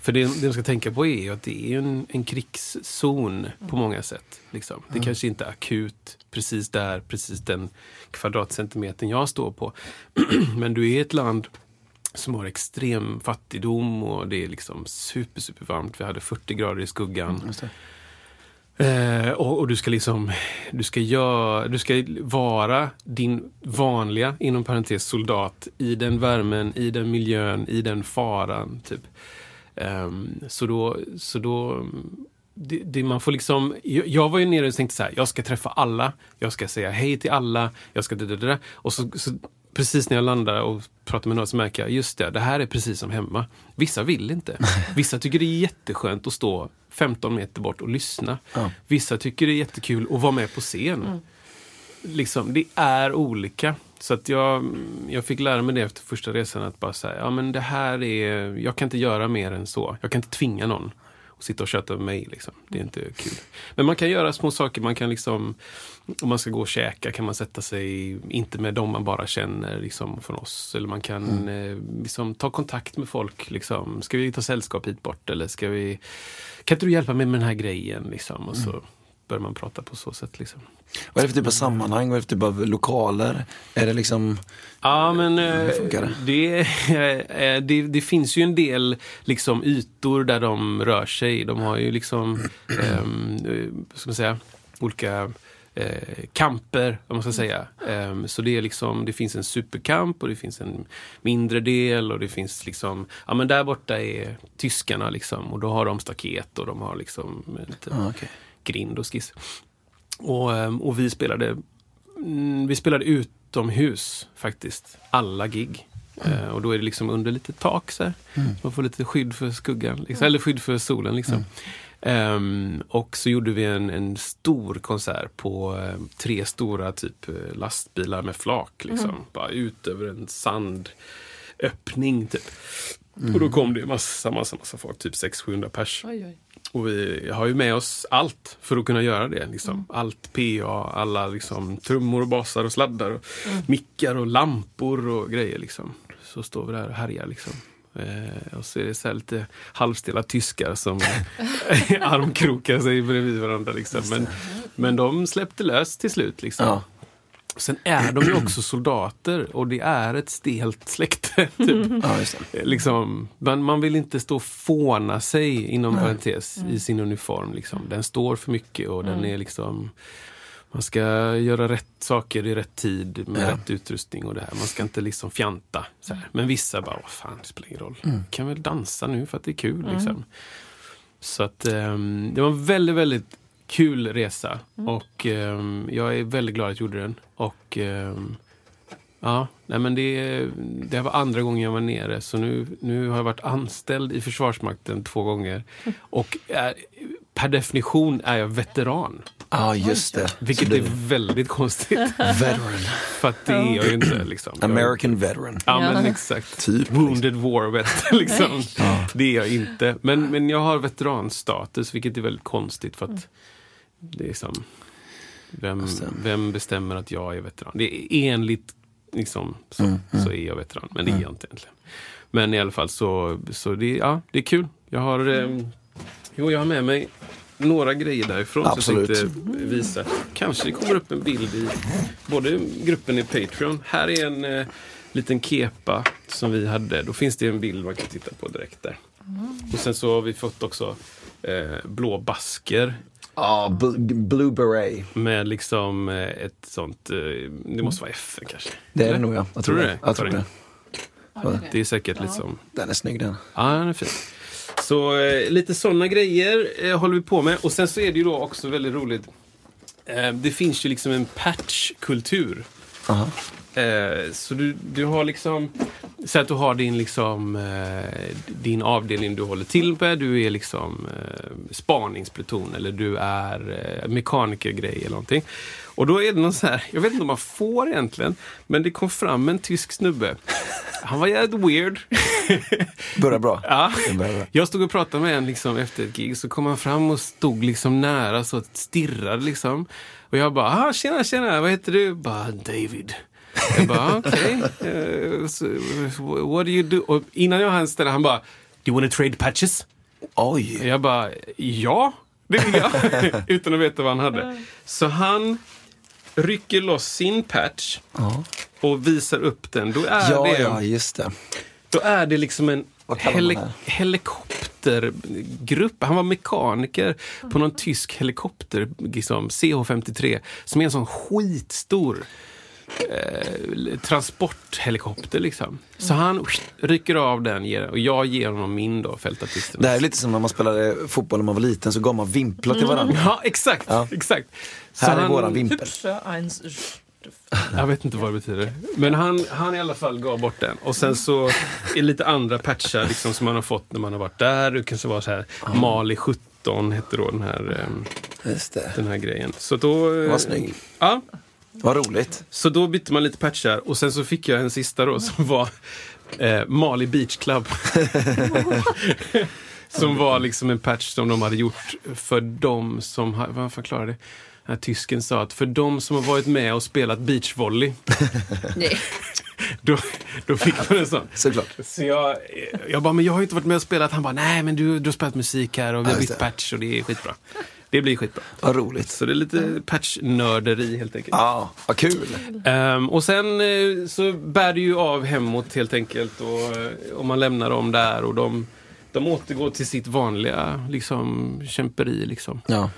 För det, det man ska tänka på är att det är en, en krigszon på många sätt. Liksom. Det kanske inte är akut precis där, precis den kvadratcentimetern jag står på. Men du är ett land som har extrem fattigdom och det är liksom super, super varmt. Vi hade 40 grader i skuggan. Eh, och, och du ska liksom, du ska, göra, du ska vara din vanliga, inom parentes, soldat i den värmen, i den miljön, i den faran. Typ. Ehm, så då, så då det, det man får liksom, jag, jag var ju nere och tänkte så här, jag ska träffa alla, jag ska säga hej till alla, jag ska... Det. Och så, så precis när jag landar och pratar med någon så märker jag, just det, det här är precis som hemma. Vissa vill inte. Vissa tycker det är jätteskönt att stå 15 meter bort och lyssna. Vissa tycker det är jättekul att vara med på scen. Liksom, det är olika. Så att jag, jag fick lära mig det efter första resan att bara säga, ja men det här är, jag kan inte göra mer än så. Jag kan inte tvinga någon att sitta och köta med mig. Liksom. Det är inte kul. Men man kan göra små saker. Man kan liksom, om man ska gå och käka kan man sätta sig, inte med dem man bara känner liksom, från oss. Eller man kan eh, liksom, ta kontakt med folk. Liksom. Ska vi ta sällskap hit bort? Eller ska vi, kan inte du hjälpa mig med den här grejen? Liksom? Och så börjar man prata på så sätt. Liksom. Vad är det för typ av sammanhang? Vad är det för typ av lokaler? Är det liksom... Ja, men eh, funkar det, eh, det, det finns ju en del liksom, ytor där de rör sig. De har ju liksom, ehm, eh, ska man säga, olika eh, kamper, om man ska säga. Ehm, så det, är liksom, det finns en superkamp och det finns en mindre del och det finns liksom, ja men där borta är tyskarna liksom och då har de staket och de har liksom lite Ah, okej. grind och skiss. Och, ehm, och vi spelade mm, vi spelade utomhus faktiskt, alla gig. Eh, och då är det liksom under lite tak så här. Man får lite skydd för skuggan, liksom, eller skydd för solen. Liksom. Ehm, och så gjorde vi en, en stor konsert på eh, tre stora typ eh, lastbilar med flak. Liksom. Bara ut över en sandöppning typ. Och då kom det massa, massa, massa folk, typ 600-700 pers. Oj, oj. Och vi har ju med oss allt för att kunna göra det. Liksom. Allt PA, alla liksom, trummor och basar och sladdar. Och Mickar och lampor och grejer. Liksom. Så står vi där och härjar. Liksom. Eh, och så är det så lite halvstela tyskar som armkrokar sig bredvid varandra. Liksom. Men, men de släppte lös till slut. Liksom. Ja. Sen är de ju också soldater och det är ett stelt släkte. Typ. Ja, det. Liksom, man, man vill inte stå och fåna sig inom parentes i sin uniform. Liksom. Den står för mycket och den är liksom man ska göra rätt saker i rätt tid med Ja. rätt utrustning och det här. Man ska inte liksom fjanta. Så här. Men vissa bara, vad fan, det spelar ingen roll. kan väl dansa nu för att det är kul. Liksom. Så att ehm, det var en väldigt, väldigt kul resa. Och ehm, jag är väldigt glad att jag gjorde den. Och ehm, ja, nej men det, det var andra gången jag var nere. Så nu, nu har jag varit anställd i Försvarsmakten två gånger. Och är, per definition är jag veteran. Ja, just det. Vilket är väldigt konstigt. Veteran. För att det är jag ju inte. Liksom. Jag- American veteran. Ja, men exakt. Typ, Wounded war vet liksom. Det är jag inte. Men, men jag har veteranstatus, vilket är väldigt konstigt för att det är som... Vem, vem bestämmer att jag är veteran? Det är enligt liksom, så, Mm, så är jag veteran, men det är jag inte egentligen. Men i alla fall så, så det, ja, det är kul. Jag har, eh, jo, jag har med mig några grejer därifrån Absolut. som jag tänkte visa. Kanske det kommer upp en bild i både gruppen i Patreon. Här är en eh, liten kepa som vi hade. Då finns det en bild man kan titta på direkt där. Och sen så har vi fått också eh, blå basker Ja, bl- Blue Beret. med liksom eh, ett sånt, eh, det måste vara FN kanske? Det är det nog ja. Jag Tror du det? Jag tror Karin? det. Det är säkert liksom, Den är snygg den. ja den är fin. Så eh, lite sådana grejer eh, håller vi på med. Och sen så är det ju då också väldigt roligt. Eh, det finns ju liksom en patchkultur. Aha. Eh, så du, du har liksom, så att du har din, liksom, eh, din avdelning du håller till med. Du är liksom eh, spaningspluton eller du är eh, mekanikergrej eller någonting. Och då är det någon så här, jag vet inte om man får egentligen, men det kom fram en tysk snubbe. Han var jävligt weird. Börjar bra. Ja. Jag stod och pratade med en liksom, efter ett gig, så kom han fram och stod liksom nära så stirrade liksom. Och jag bara, ah, tjena, tjena, vad heter du? Bara, David. Jag bara, okej. eh, so, what do you do? Och innan jag hann ställa, han bara, do you wanna trade patches? Oj. Jag bara, ja, det vill jag. Utan att veta vad han hade. Så han rycker loss sin patch Ja, och visar upp den. Då är ja, det... ja just det. Då är det liksom en heli- helikoptergrupp. Han var mekaniker på någon tysk helikopter, liksom, CH-53, som är en sån skitstor eh, transporthelikopter. Liksom. Så han rycker av den ger, och jag ger honom min då, fältartisten. Det här är lite som när man spelade fotboll när man var liten så gav man vimplar till varandra. Ja, exakt. Ja. exakt. Så Här är han- våran vimpel. Jag vet inte vad det betyder. Men han, han i alla fall gav bort den. Och sen så är lite andra patchar liksom, som man har fått när man har varit där. Det kanske var så här Mali 17 hette då den här, Just det. den här grejen. Så då... eh, Vad snygg. Ja, Vad roligt. så då bytte man lite patchar och sen så fick jag en sista då som var eh, Mali Beach Club. som var liksom en patch som de hade gjort för de som, vad förklarar det? Den här tysken sa att för de som har varit med och spelat beachvolley, då, då fick man en sån. Såklart. Så jag, jag bara, men jag har ju inte varit med och spelat. Han bara, nej men du, du har spelat musik här och vi har bytt patch och det är skitbra. Det blir skitbra. Vad roligt. Så det är lite patchnörderi helt enkelt. Ja, vad kul. Ehm, och sen eh, så bär det ju av hemåt helt enkelt och, eh, och man lämnar dem där och de, de återgår till sitt vanliga liksom, kämperi. Liksom. Ja.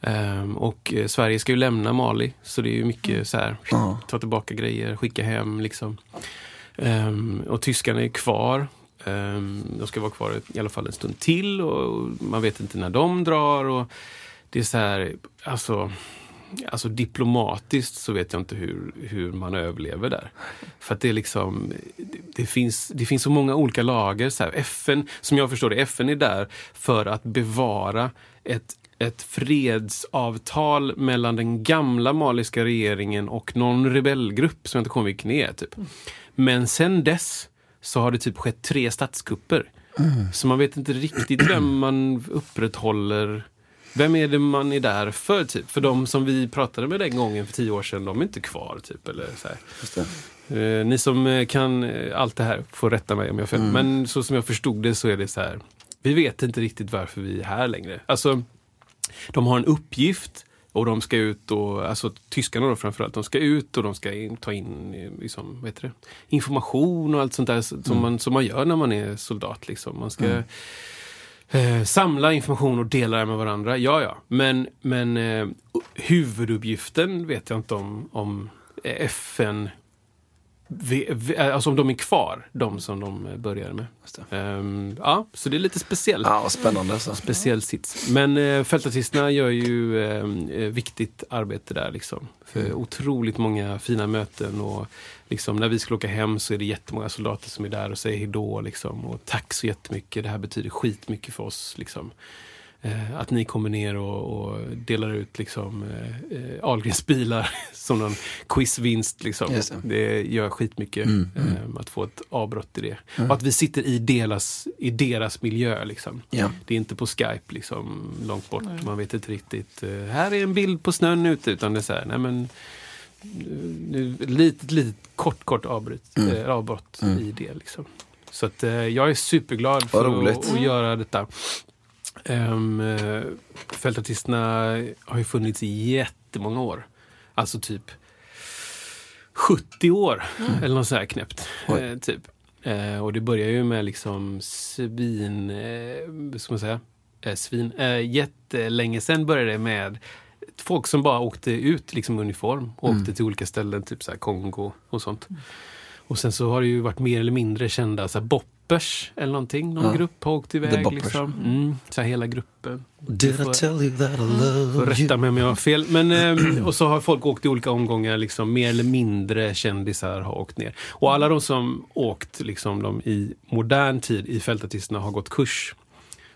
Ehm, och eh, Sverige ska ju lämna Mali så det är ju mycket så här, Ja. ta tillbaka grejer, skicka hem liksom. Ehm, och tyskarna är kvar. Ehm, de ska vara kvar i alla fall en stund till och man vet inte när de drar. Och det är så här, alltså, alltså diplomatiskt så vet jag inte hur, hur man överlever där. För att det är liksom, det, det, finns, det finns så många olika lager. Så här, FN, som jag förstår det, FN är där för att bevara ett ett fredsavtal mellan den gamla maliska regeringen och någon rebellgrupp som jag inte kommer ihåg vilken är. Typ. Men sen dess så har det typ skett tre statskupper. Så man vet inte riktigt vem man upprätthåller. Vem är det man är där för? Typ? För de som vi pratade med den gången för tio år sedan, de är inte kvar. Typ, eller så. Eh, ni som eh, kan eh, allt det här får rätta mig om jag har fel. Men så som jag förstod det så är det så här. Vi vet inte riktigt varför vi är här längre. Alltså, de har en uppgift och de ska ut och, alltså tyskarna då framförallt, de ska ut och de ska in, ta in eh, liksom, vad det? information och allt sånt där som, man, som man gör när man är soldat. Liksom. Man ska eh, samla information och dela det med varandra. Ja, ja. Men, men eh, huvuduppgiften vet jag inte om, om eh, FN vi, vi, alltså om de är kvar, de som de eh, började med. Ehm, ja, så det är lite speciellt. Ja, spännande. alltså. Så. Speciell sits. Men eh, fältartisterna gör ju eh, eh, viktigt arbete där. Liksom. För otroligt många fina möten. Och liksom, när vi skulle åka hem så är det jättemånga soldater som är där och säger hejdå. Liksom. Och tack så jättemycket. Det här betyder skitmycket för oss. Liksom. Eh, att ni kommer ner och, och delar ut liksom, eh, eh, Ahlgrens bilar som någon quizvinst. Liksom. Just det. Gör skitmycket Mm, eh, att få ett avbrott i det. Och att vi sitter i deras, i deras miljö. Liksom. Ja. Det är inte på Skype liksom, långt bort. Man vet inte riktigt. eh, här är en bild på snön ute. Utan det är så här, nej men nu, litet, litet kort, kort avbryt, Mm. eh, avbrott i det. Liksom. Så att, eh, jag är superglad för roligt. att, att göra detta. Um, fältartisterna har ju funnits i jättemånga år. Alltså typ 70 år eller något så här knäppt. Eh, typ. Eh, och det börjar ju med liksom svin, eh, ska man säga, eh, svin. Eh, jättelänge sen började det med folk som bara åkte ut liksom uniform. Och åkte till olika ställen, typ så här Kongo och sånt. Och sen så har det ju varit mer eller mindre kända så här boppers eller någonting. Någon Ja. grupp har åkt iväg. Liksom. Mm, så här hela gruppen. Did I tell you that I love Får rätta mig om jag har fel. Men, eh, och så har folk åkt i olika omgångar. Liksom, mer eller mindre kändisar har åkt ner. Och alla de som åkt liksom, de, i modern tid i fältartisterna har gått kurs.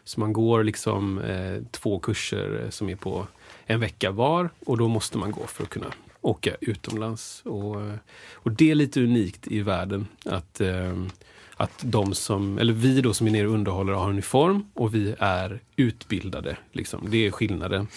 Så man går liksom eh, två kurser eh, som är på en vecka var. Och då måste man gå för att kunna åka utomlands. Och, eh, och det är lite unikt i världen. att eh, att de som, eller vi då som är nere och underhåller har uniform och vi är utbildade. Liksom. Det är skillnaden.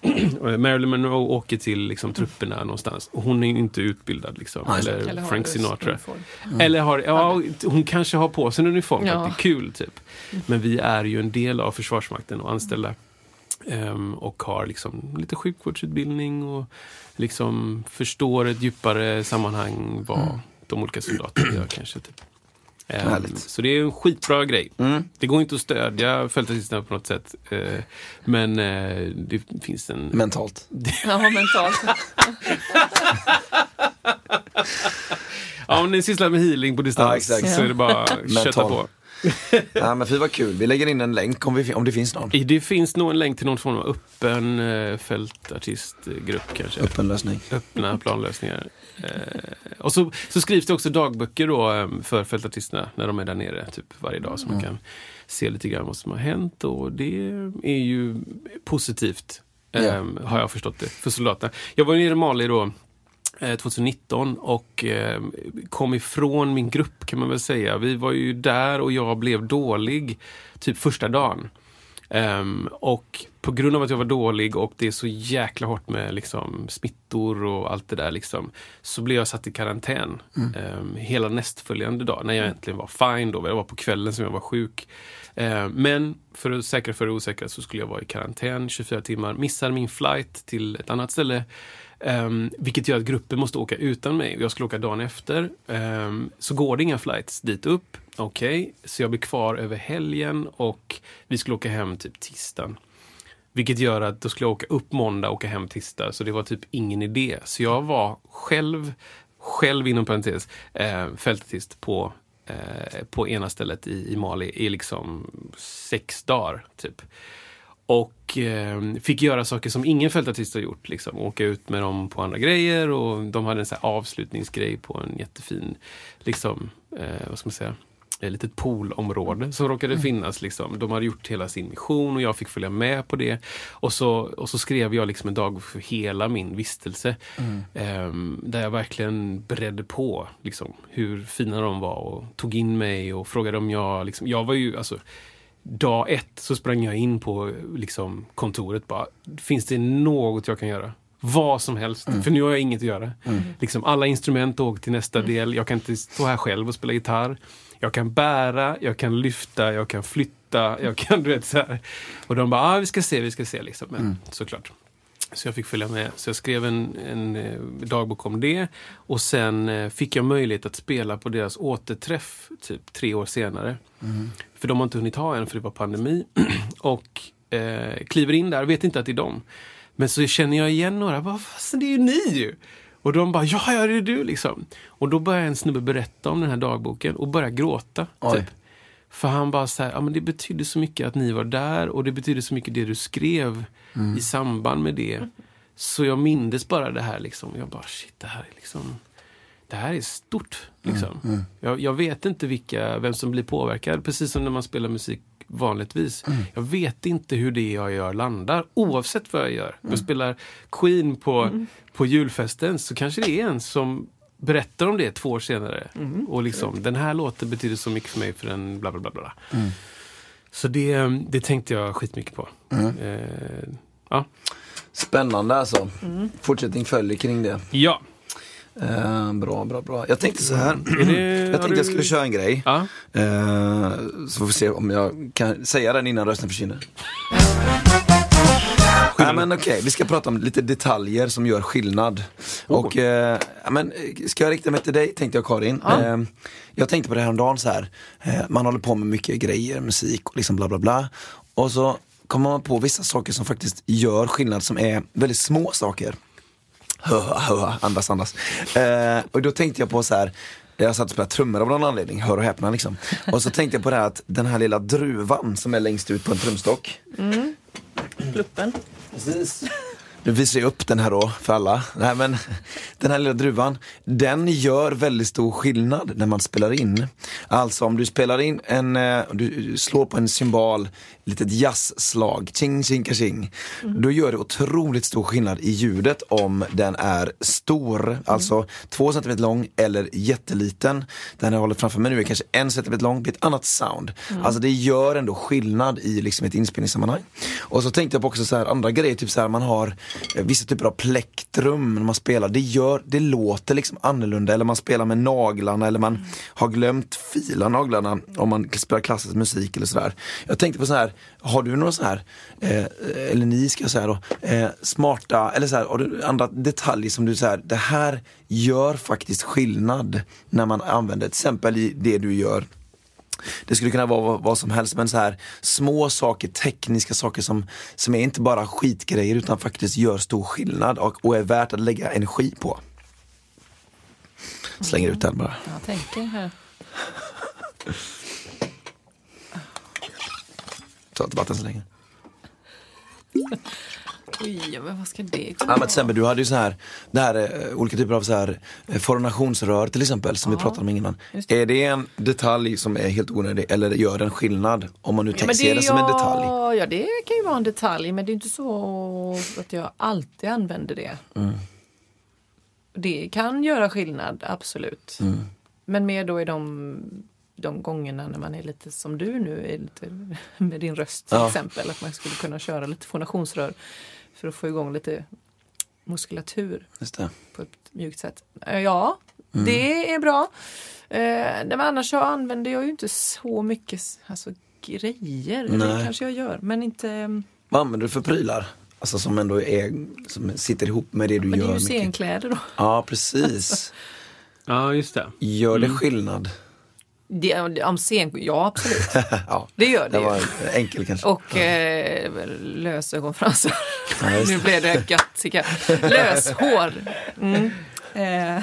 Marilyn Monroe åker till liksom, trupperna någonstans och hon är inte utbildad. Liksom. Nej. Eller, Eller Frank Sinatra. uniform. Eller har, ja, hon kanske har på sig en uniform för Ja. att det är kul. Typ. Men vi är ju en del av Försvarsmakten och anställda. Ehm, och har liksom lite sjukvårdsutbildning och liksom förstår ett djupare sammanhang vad de olika soldaterna gör kanske. Typ. Ehm, Härligt. så det är en skitbra grej. Mm. Det går inte att stödja fältartisterna på något sätt. eh, men eh, det finns en... Mentalt. Ja, mentalt. Ja, om ni sysslar med healing på distans Ja, så är det bara att kötta på. Ja, men fy vad kul. Vi lägger in en länk om, vi, om det finns någon. Det finns nog en länk till någon form av öppen eh, fältartistgrupp kanske. Öppen lösning. Öppna planlösningar. Eh, och så, så skrivs det också dagböcker då eh, för fältartisterna när de är där nere typ varje dag så man kan se lite grann vad som har hänt och det är ju positivt. eh, Ja. Har jag förstått det, för soldaterna. Jag var nere i Mali då eh, 2019 och eh, kom ifrån min grupp kan man väl säga. Vi var ju där och jag blev dålig typ första dagen. Ehm, och på grund av att jag var dålig och det är så jäkla hårt med liksom, smittor och allt det där liksom, så blev jag satt i karantän ehm, hela nästföljande dag när jag äntligen var fine. Då. Det var på kvällen som jag var sjuk. Ehm, men för att säkra för det osäkra så skulle jag vara i karantän 24 timmar, missar min flight till ett annat ställe. Um, vilket gör att gruppen måste åka utan mig. Jag skulle åka dagen efter. Um, så går det inga flights dit upp. Okej, okay. så jag blir kvar över helgen och vi skulle åka hem typ tisdagen. Vilket gör att då skulle jag åka upp måndag och åka hem tisdag. Så det var typ ingen idé. Så jag var själv, själv inom parentes, eh, fältartist på, eh, på ena stället i, i Mali i liksom sex dagar. typ. Och eh, fick göra saker som ingen fältartist har gjort. Liksom. Åka ut med dem på andra grejer och de hade en så avslutningsgrej på en jättefin, liksom, eh, vad ska man säga, ett litet poolområde som råkade finnas. Liksom. De hade gjort hela sin mission och jag fick följa med på det. Och så, och så skrev jag liksom en dag för hela min vistelse. Mm. Eh, där jag verkligen beredde på liksom, hur fina de var och tog in mig och frågade om jag... Liksom, jag var ju, alltså, dag ett så sprang jag in på liksom, kontoret bara, finns det något jag kan göra? Vad som helst, mm. för nu har jag inget att göra. Mm. Liksom, alla instrument åker till nästa mm. del, jag kan inte stå här själv och spela gitarr. Jag kan bära, jag kan lyfta, jag kan flytta, jag kan du vet så här. Och de bara, ah, vi ska se, vi ska se liksom. Men, mm. såklart. Så jag fick följa med. Så jag skrev en, en eh, dagbok om det. Och sen eh, fick jag möjlighet att spela på deras återträff typ tre år senare. Mm. För de har inte hunnit ha en för det var pandemi. och eh, kliver in där, vet inte att det är dem. Men så känner jag igen några, bara, fast det är ju ni ju! Och de bara, ja, ja det är du liksom. Och då börjar en snubbe berätta om den här dagboken och börjar gråta. Typ. För han bara så ja men det betyder så mycket att ni var där och det betyder så mycket det du skrev mm. i samband med det. Så jag mindes bara det här liksom. Jag bara, shit, det här är liksom det här är stort. Liksom. Mm, mm. Jag, jag, vet inte vilka, vem som blir påverkad, precis som när man spelar musik vanligtvis. Mm. Jag vet inte hur det jag gör landar, oavsett vad jag gör. Jag mm. spelar Queen på, mm. på julfesten, så kanske det är en som berättar om det två år senare. Mm. Och liksom, den här låten betyder så mycket för mig för en bla bla bla. bla. Mm. Så det, det tänkte jag skitmycket på. Mm. Eh, ja. Spännande alltså. Mm. Fortsättning följer kring det. Ja. Eh, bra, bra, bra. Jag tänkte så här. Det, jag tänkte jag skulle köra en grej. Ja. Eh, så får vi se om jag kan säga den innan rösten försvinner. Ja, men okej, okay. vi ska prata om lite detaljer som gör skillnad. Oh. Och, eh, men, ska jag rikta mig till dig tänkte jag Karin. Ja. Eh, jag tänkte på det här dagen så här. Eh, man håller på med mycket grejer, musik och liksom bla bla bla. Och så kommer man på vissa saker som faktiskt gör skillnad som är väldigt små saker. Andas, andas. Eh, och då tänkte jag på så här, jag satt och spelade trummor av någon anledning, hör och häpna liksom. Och så tänkte jag på det här att den här lilla druvan som är längst ut på en trumstock. Mm. Pluppen. Precis. Nu visar jag upp den här då för alla. Nej, men, den här lilla druvan, den gör väldigt stor skillnad när man spelar in. Alltså om du spelar in en, eh, du slår på en symbol litet jazzslag, ching ching ching. Mm. Då gör det otroligt stor skillnad i ljudet om den är stor, mm. alltså två centimeter lång eller jätteliten. Den jag håller framför mig nu är kanske en centimeter lång, det är ett annat sound. Mm. Alltså det gör ändå skillnad i liksom ett inspelningssammanhang. Och så tänkte jag på också så här, andra grejer, typ så här, man har eh, vissa typer av plektrum när man spelar. Det, gör, det låter liksom annorlunda, eller man spelar med naglarna eller man mm. har glömt fila naglarna om man spelar klassisk musik eller sådär. Jag tänkte på så här har du några så här, eh, eller ni ska säga då, eh, smarta, eller så här, har du andra detaljer som du säger, det här gör faktiskt skillnad när man använder, till exempel i det du gör det skulle kunna vara vad, som helst, men så här små saker, tekniska saker som, som är inte bara skitgrejer utan faktiskt gör stor skillnad och, och är värt att lägga energi på. Slänger ut den bara. Jag tänker här. Ta vatten så länge. Oj, men vad ska det ja, men till exempel, du hade ju så här, det här eh, olika typer av så här eh, fornationsrör till exempel som ja, vi pratade om innan. Det. Är det en detalj som är helt onödig eller gör den skillnad? Om man nu ja, ser det som en detalj. Ja, det kan ju vara en detalj men det är inte så att jag alltid använder det. Mm. Det kan göra skillnad, absolut. Mm. Men mer då i de de gångerna när man är lite som du nu är lite, med din röst till Ja. exempel. Att man skulle kunna köra lite fonationsrör för att få igång lite muskulatur Just det. på ett mjukt sätt. Eh, Ja, Mm. det är bra. Eh, men annars så använder jag ju inte så mycket alltså, grejer. Det Nej. kanske jag gör, men inte... Men Vad använder du för prylar? Alltså som ändå är, som sitter ihop med det du det gör är ju scenkläder då. Ja, precis. Ja, just det. Gör Mm. det skillnad? Det, om scen, ja, absolut. Ja, Det gör det det var enkel kanske. Och eh, lösögonfransar. Ja, nu blev det gött. Löshår. Mm. Eh.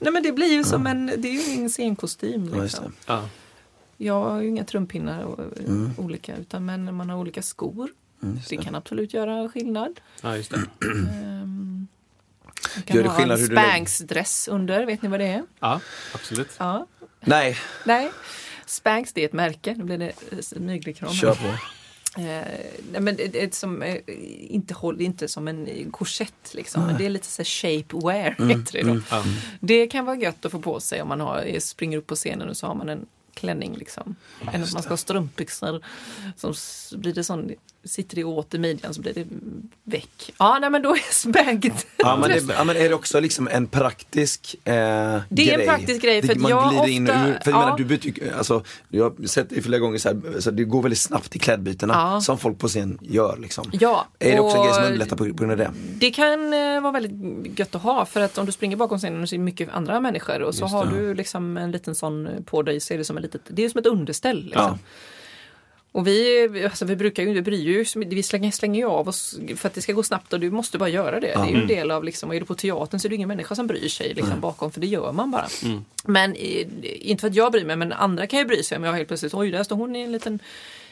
Nej men det blir ju som en, det är ju ingen scenkostym. Ja, just Liksom. det. Ja. Jag har ju inga trumpinnar och, olika utan men man har olika skor. Mm, Det det. kan absolut göra skillnad. ja, just det. Um, man kan Gör det ha skillnad en hur du lägger- Spanx-dress under, vet ni vad det är? Ja, absolut. Ja. Nej, Nej, Spanx det är ett märke. Nu blir det eh, smygreklam. här. kör på. Eh, men det, det är som, eh, inte, håll, inte som en eh, korsett liksom. Men det är lite så här shapewear Mm, heter det då. Ja. Det kan vara gött att få på sig om man har, eh, springer upp på scenen och så har man en klänning liksom. Än att man ska ha strumpbyxor. Som blir det sån, sitter det åt i midjan så blir det väck. Ja, nej men då är spanket. Ja men, det, ja men är det också liksom en praktisk eh, Det är en grej? praktisk grej, för att man jag glider in och ofta- ur. För jag ja. menar, du byter, alltså, jag har sett det flera gånger så, här, så det går väldigt snabbt i klädbytena Ja. som folk på scen gör. Liksom. Ja, Är det också en grej som underlättar på, på grund av det? Det kan eh, vara väldigt gött att ha för att om du springer bakom scenen och ser mycket andra människor och så Just har det. du liksom en liten sån på dig så är det som, en litet, det är som ett underställ. Liksom. Ja. Och vi, alltså vi brukar ju, vi bryr ju vi slänger, slänger ju av oss för att det ska gå snabbt och du måste bara göra det. Det är ju en del av liksom, och är du på teatern så är det ingen människa som bryr sig liksom, bakom för det gör man bara. Men eh, inte för att jag bryr mig men andra kan ju bry sig om jag helt plötsligt, oj där står hon i en liten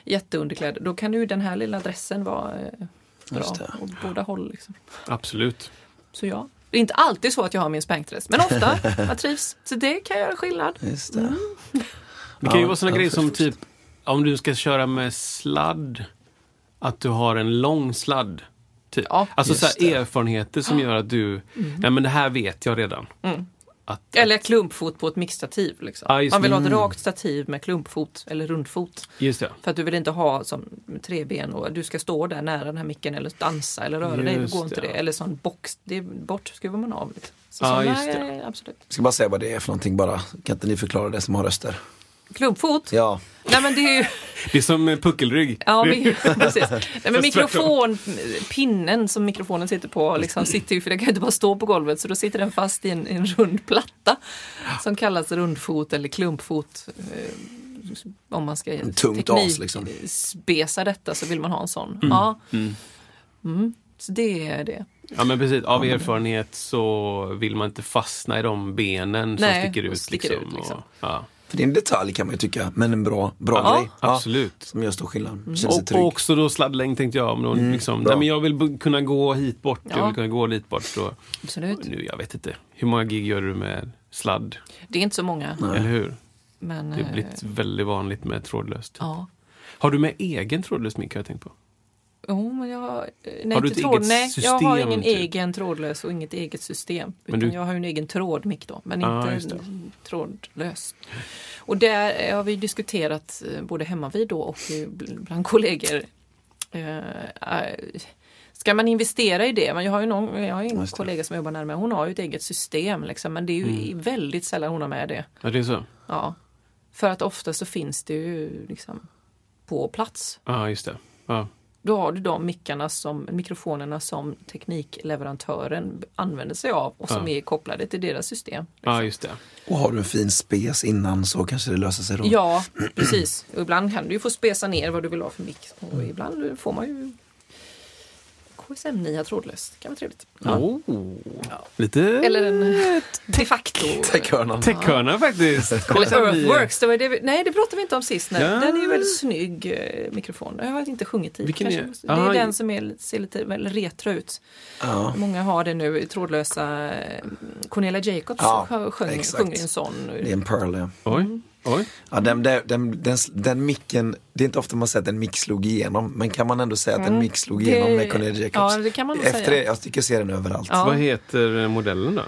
jätteunderklädd. Då kan ju den här lilla dressen vara eh, bra åt båda håll. Liksom. Absolut. Så ja, det är inte alltid så att jag har min spankdress, men ofta. Jag trivs. Så det kan göra skillnad. Just det. Mm. Det kan ju Ja, vara såna grejer som typ, om du ska köra med sladd, att du har en lång sladd. Typ. Ja. alltså så här, det. erfarenheter som gör att du, nej men det här vet jag redan. Att, Eller klumpfot på ett mixstativ. Liksom. Just Man vill det. ha ett rakt stativ med klumpfot eller rundfot. just det. För att du vill inte ha som tre ben och du ska stå där nära den här micken eller dansa eller röra dig. Just går inte det. det. Eller sån box, det är bort skruvar man av. Liksom. Så såna just det. absolut. Jag ska bara säga vad det är för någonting bara. Kan inte ni förklara det som har röster? Klumpfot? Ja, Nej men det är ju Det är som puckelrygg. Ja, mi- precis. Nej, men Fast mikrofon, pinnen som mikrofonen sitter på liksom sitter ju, för den kan ju inte bara stå på golvet så då sitter den fast i en, en rund platta som kallas rundfot eller klumpfot. Eh, Om man ska tungt as, liksom. spesa detta så vill man ha en sån. Ja. Mm. Så det är det. Ja men precis, av erfarenhet så vill man inte fastna i de benen som Nej, sticker ut. sticker liksom, ut, liksom. Och, ja. För det är en detalj kan man ju tycka, men en bra, bra Ja, grej. absolut. som gör stor skillnad. Mm. Känner sig Och, och också då sladdlängd tänkte jag. Om någon, liksom, bra. nej, men jag vill kunna gå hit bort, jag Ja. vill kunna gå dit bort. Så, Absolut. nu, jag vet inte, hur många gig gör du med sladd? Det är inte så många. Eller hur? Men, Det har eh, blivit väldigt vanligt med trådlöst. Ja. Har du med egen trådlös mick har jag tänkt på? Jo, men jag har... eh, Nej, Har du ett tråd, eget nej, jag har ingen typ? egen trådlös och inget eget system. Men Utan du- jag har en egen trådmick då, men Ah, inte trådlös. Och där eh, har vi diskuterat eh, både hemma vid då och bl- bland kollegor. Ska man investera i det? Men jag har ju någon, jag har en kollega som jobbar närmare, hon har ju ett eget system liksom, men det är ju Mm. väldigt sällan hon har med det. Ja, det är så? Ja. För att ofta så finns det ju liksom på plats. Ja, just det. Ja. Då har du de mickarna som, mikrofonerna som teknikleverantören använder sig av och som Ja. är kopplade till deras system. ja, just det. Och har du en fin spes innan så kanske det löser sig då. Ja, precis. Och ibland kan du ju få spesa ner vad du vill ha för mix. Och ibland får man ju KSM 9 trådlöst. Det kan vara trevligt. Oh. Lite Eller en de facto. Techhörnan. techhörna faktiskt. Eller Earthworks, det var det vi, nej det pratade vi inte om sist. Nej. Ja. Den är ju väldigt snygg eh, mikrofon. Jag har inte sjungit i. Vilken Kanske, är- det är Aha, den som är, ser lite väl retro ut. Ja. Många har det nu, trådlösa. eh, Cornelia Jacobs Ja, sjö- sjöng, sjunger en sån. Det är en pearl ja. Oj, oj. ja den, den, den, den, den micken, det är inte ofta man säger att en mick slog igenom, men kan man ändå säga att en mick slog igenom Det- med Cornelia Jacobs? ja, det kan man nog Efter säga. det, jag tycker jag ser den överallt. Ja. Vad heter modellen då?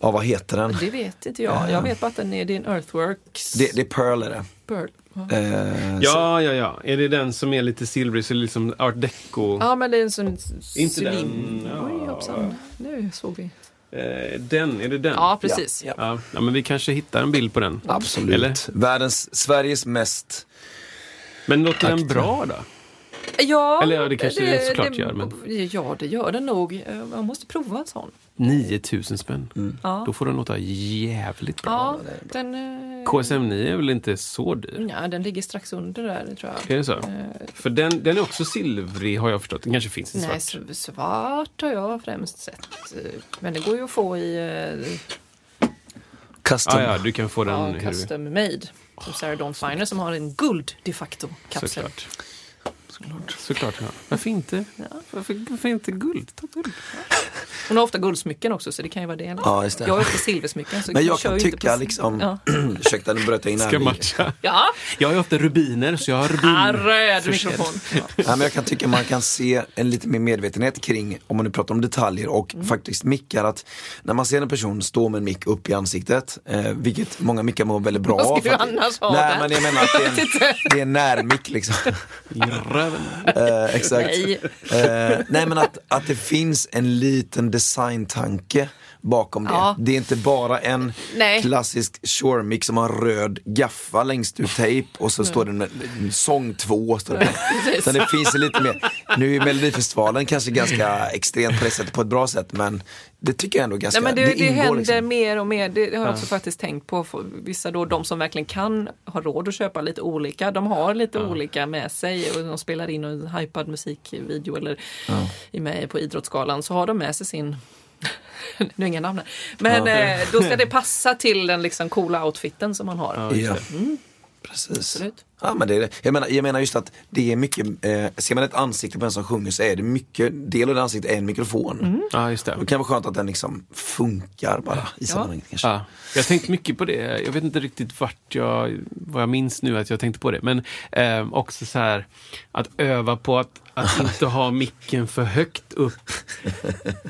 Ja, vad heter den? Det vet inte jag. Jag vet bara att den är din Earthworks. Det, det är Pearl är det. Pearl. Ja. Eh, så- Ja, ja, ja. Är det den som är lite silvrig, så liksom art deco? ja, men det är en sån Inte den, ja. Oj, hoppsan. Nu såg vi. Eh, den, är det den? Ja, precis. Ja, Ja, ja, men vi kanske hittar en bild på den. Absolut. Eller? Världens, Sveriges mest... Men låter den bra då? Ja, Eller ja, det kanske det såklart gör, men- Ja, det gör den nog. Man måste prova en sån. 9000 spänn. Ja, Då får den låta jävligt bra. ja den, eh, KSM 9 är väl inte så dyr? ja, den ligger strax under där, det tror jag. Är det så? Eh, För den, den är också silvrig har jag förstått. Den kanske finns i Nej, svart. s- svart har jag främst sett. Men det går ju att få i eh, Custom. Ah, ja, du kan få den ja, custom made. Som Sarah Dawn Finer som har en guld de facto kapsel. Såklart. Såklart. ja. Varför inte? Varför, varför inte guld? Ta guld. Hon har ofta guldsmycken också så det kan ju vara det. Ja, just det. Jag har ofta silversmycken. Så Men jag kan tycka liksom... Ja. Ursäkta, nu bröt jag in här. Ska matcha. Ja, Jag har ju ofta rubiner, så jag har rubin. ah, röd mikrofon. Ja. Ja, men jag kan tycka man kan se en lite mer medvetenhet kring, om man nu pratar om detaljer och Mm. faktiskt mickar, att när man ser en person stå med en mick upp i ansiktet, eh, vilket många mickar mår väldigt bra Vad ska av. du annars ha Nej men jag menar att det är en, det är en närmick liksom. Eh, exakt. Nej. Eh, nej men att, att det finns en liten designtanke bakom det. Ja. Det är inte bara en Nej. klassisk Shure-mick som har röd gaffa längst ut tejp och så står det med sång två. Står det. Så det finns lite mer. Nu är Melodifestivalen kanske ganska extremt på det sättet, på ett bra sätt men det tycker jag ändå ganska, Nej, men det, det, ingår händer liksom. mer och mer. Det har jag också faktiskt tänkt på. Vissa då, de som verkligen kan ha råd att köpa lite olika. De har lite olika med sig och de spelar in en hypad musikvideo eller är med på Idrottsgalan så har de med sig sin nu är inga namn här. Men eh, då ska det passa till den liksom coola outfiten som man har. Ja. Precis. Absolut. Ja, men det är det. Jag, menar, jag menar just att det är mycket, eh, ser man ett ansikte på en som sjunger så är det mycket, del av det ansiktet är en mikrofon. Ja, just det. Det kan vara skönt att den liksom funkar bara i sammanhanget. Ja, jag har tänkt mycket på det. Jag vet inte riktigt vart jag, vad jag minns nu att jag tänkte på det. Men eh, också så här att öva på att, att inte ha micken för högt upp.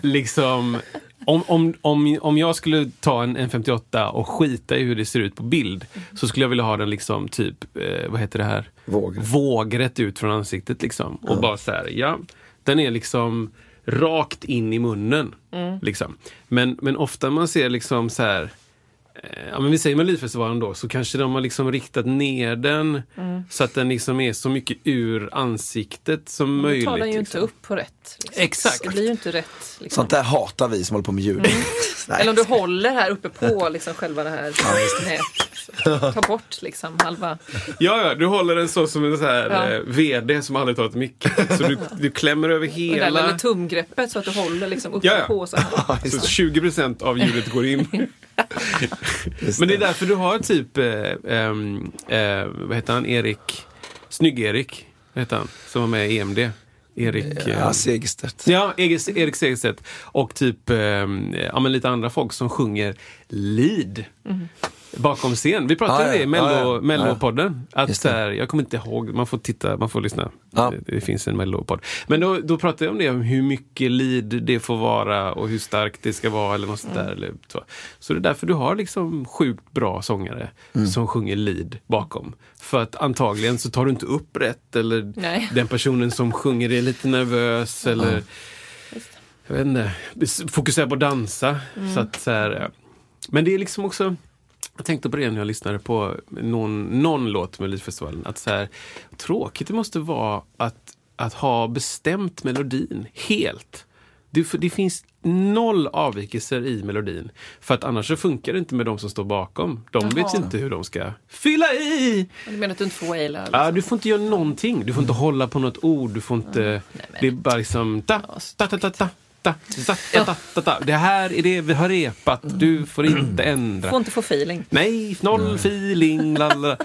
Liksom, om, om, om, om jag skulle ta en, en 58 och skita i hur det ser ut på bild så skulle jag vilja ha den liksom typ, eh, vad heter det här? Vågrätt. Vågrätt ut från ansiktet liksom. Och bara så här, ja, den är liksom rakt in i munnen. Liksom. Men, men ofta man ser liksom så här Ja, men vi säger Melodifestivalen då, så kanske de har liksom riktat ner den så att den liksom är så mycket ur ansiktet som Då möjligt. tar den ju liksom. inte upp på rätt. Liksom. Exakt. Det blir ju inte rätt. Liksom. Sånt där hatar vi som håller på med ljud. Nej. Eller om du håller här uppe på liksom själva det här nätet. Ta bort liksom halva. Ja, ja, du håller den så som en så här, Ja. eh, VD som aldrig ett mick. Så du, du klämmer över Och där hela... lilla tumgreppet så att du håller liksom uppe Ja, ja. på så här. Så 20% av ljudet går in. Men det är därför du har typ, eh, ehm, eh, vad heter han, Erik, Snygg-Erik, vad heter han, som var med i EMD. Erik... Ja, Segerstedt. Ja, Erik, Segerstedt. Och typ ehm, ja, men lite andra folk som sjunger lead. Bakom scen. Vi pratade Ja, om det ja. i Mello, Ja, ja. Mellopodden. Att Just det. så här, jag kommer inte ihåg, man får titta, man får lyssna. Ja. Det, det finns en Mellopodd. Men då, då pratade jag om det, om hur mycket lead det får vara och hur starkt det ska vara eller något sånt där. Eller så. så det är därför du har liksom sjukt bra sångare Mm. som sjunger lead bakom. För att antagligen så tar du inte upp rätt eller Nej. den personen som sjunger är lite nervös eller jag vet inte, fokusera på att dansa. Så att, så här, men det är liksom också, jag tänkte på det när jag lyssnade på någon, någon låt med Melodifestivalen, att så här, tråkigt det måste vara att, att ha bestämt melodin helt. Det, för det finns noll avvikelser i melodin. För att annars så funkar det inte med de som står bakom. De vet Jaha. inte hur de ska fylla i. Du menar att du inte får waila? Liksom. Ja, du får inte göra någonting. Du får inte hålla på något ord. Du får inte... Det är bara liksom... Ta, ta, ta, ta, ta. Ta, ta, ta, ta, ta. Det här är det vi har repat. Du får inte ändra. Får inte få feeling. Nej, noll feeling. Lalla.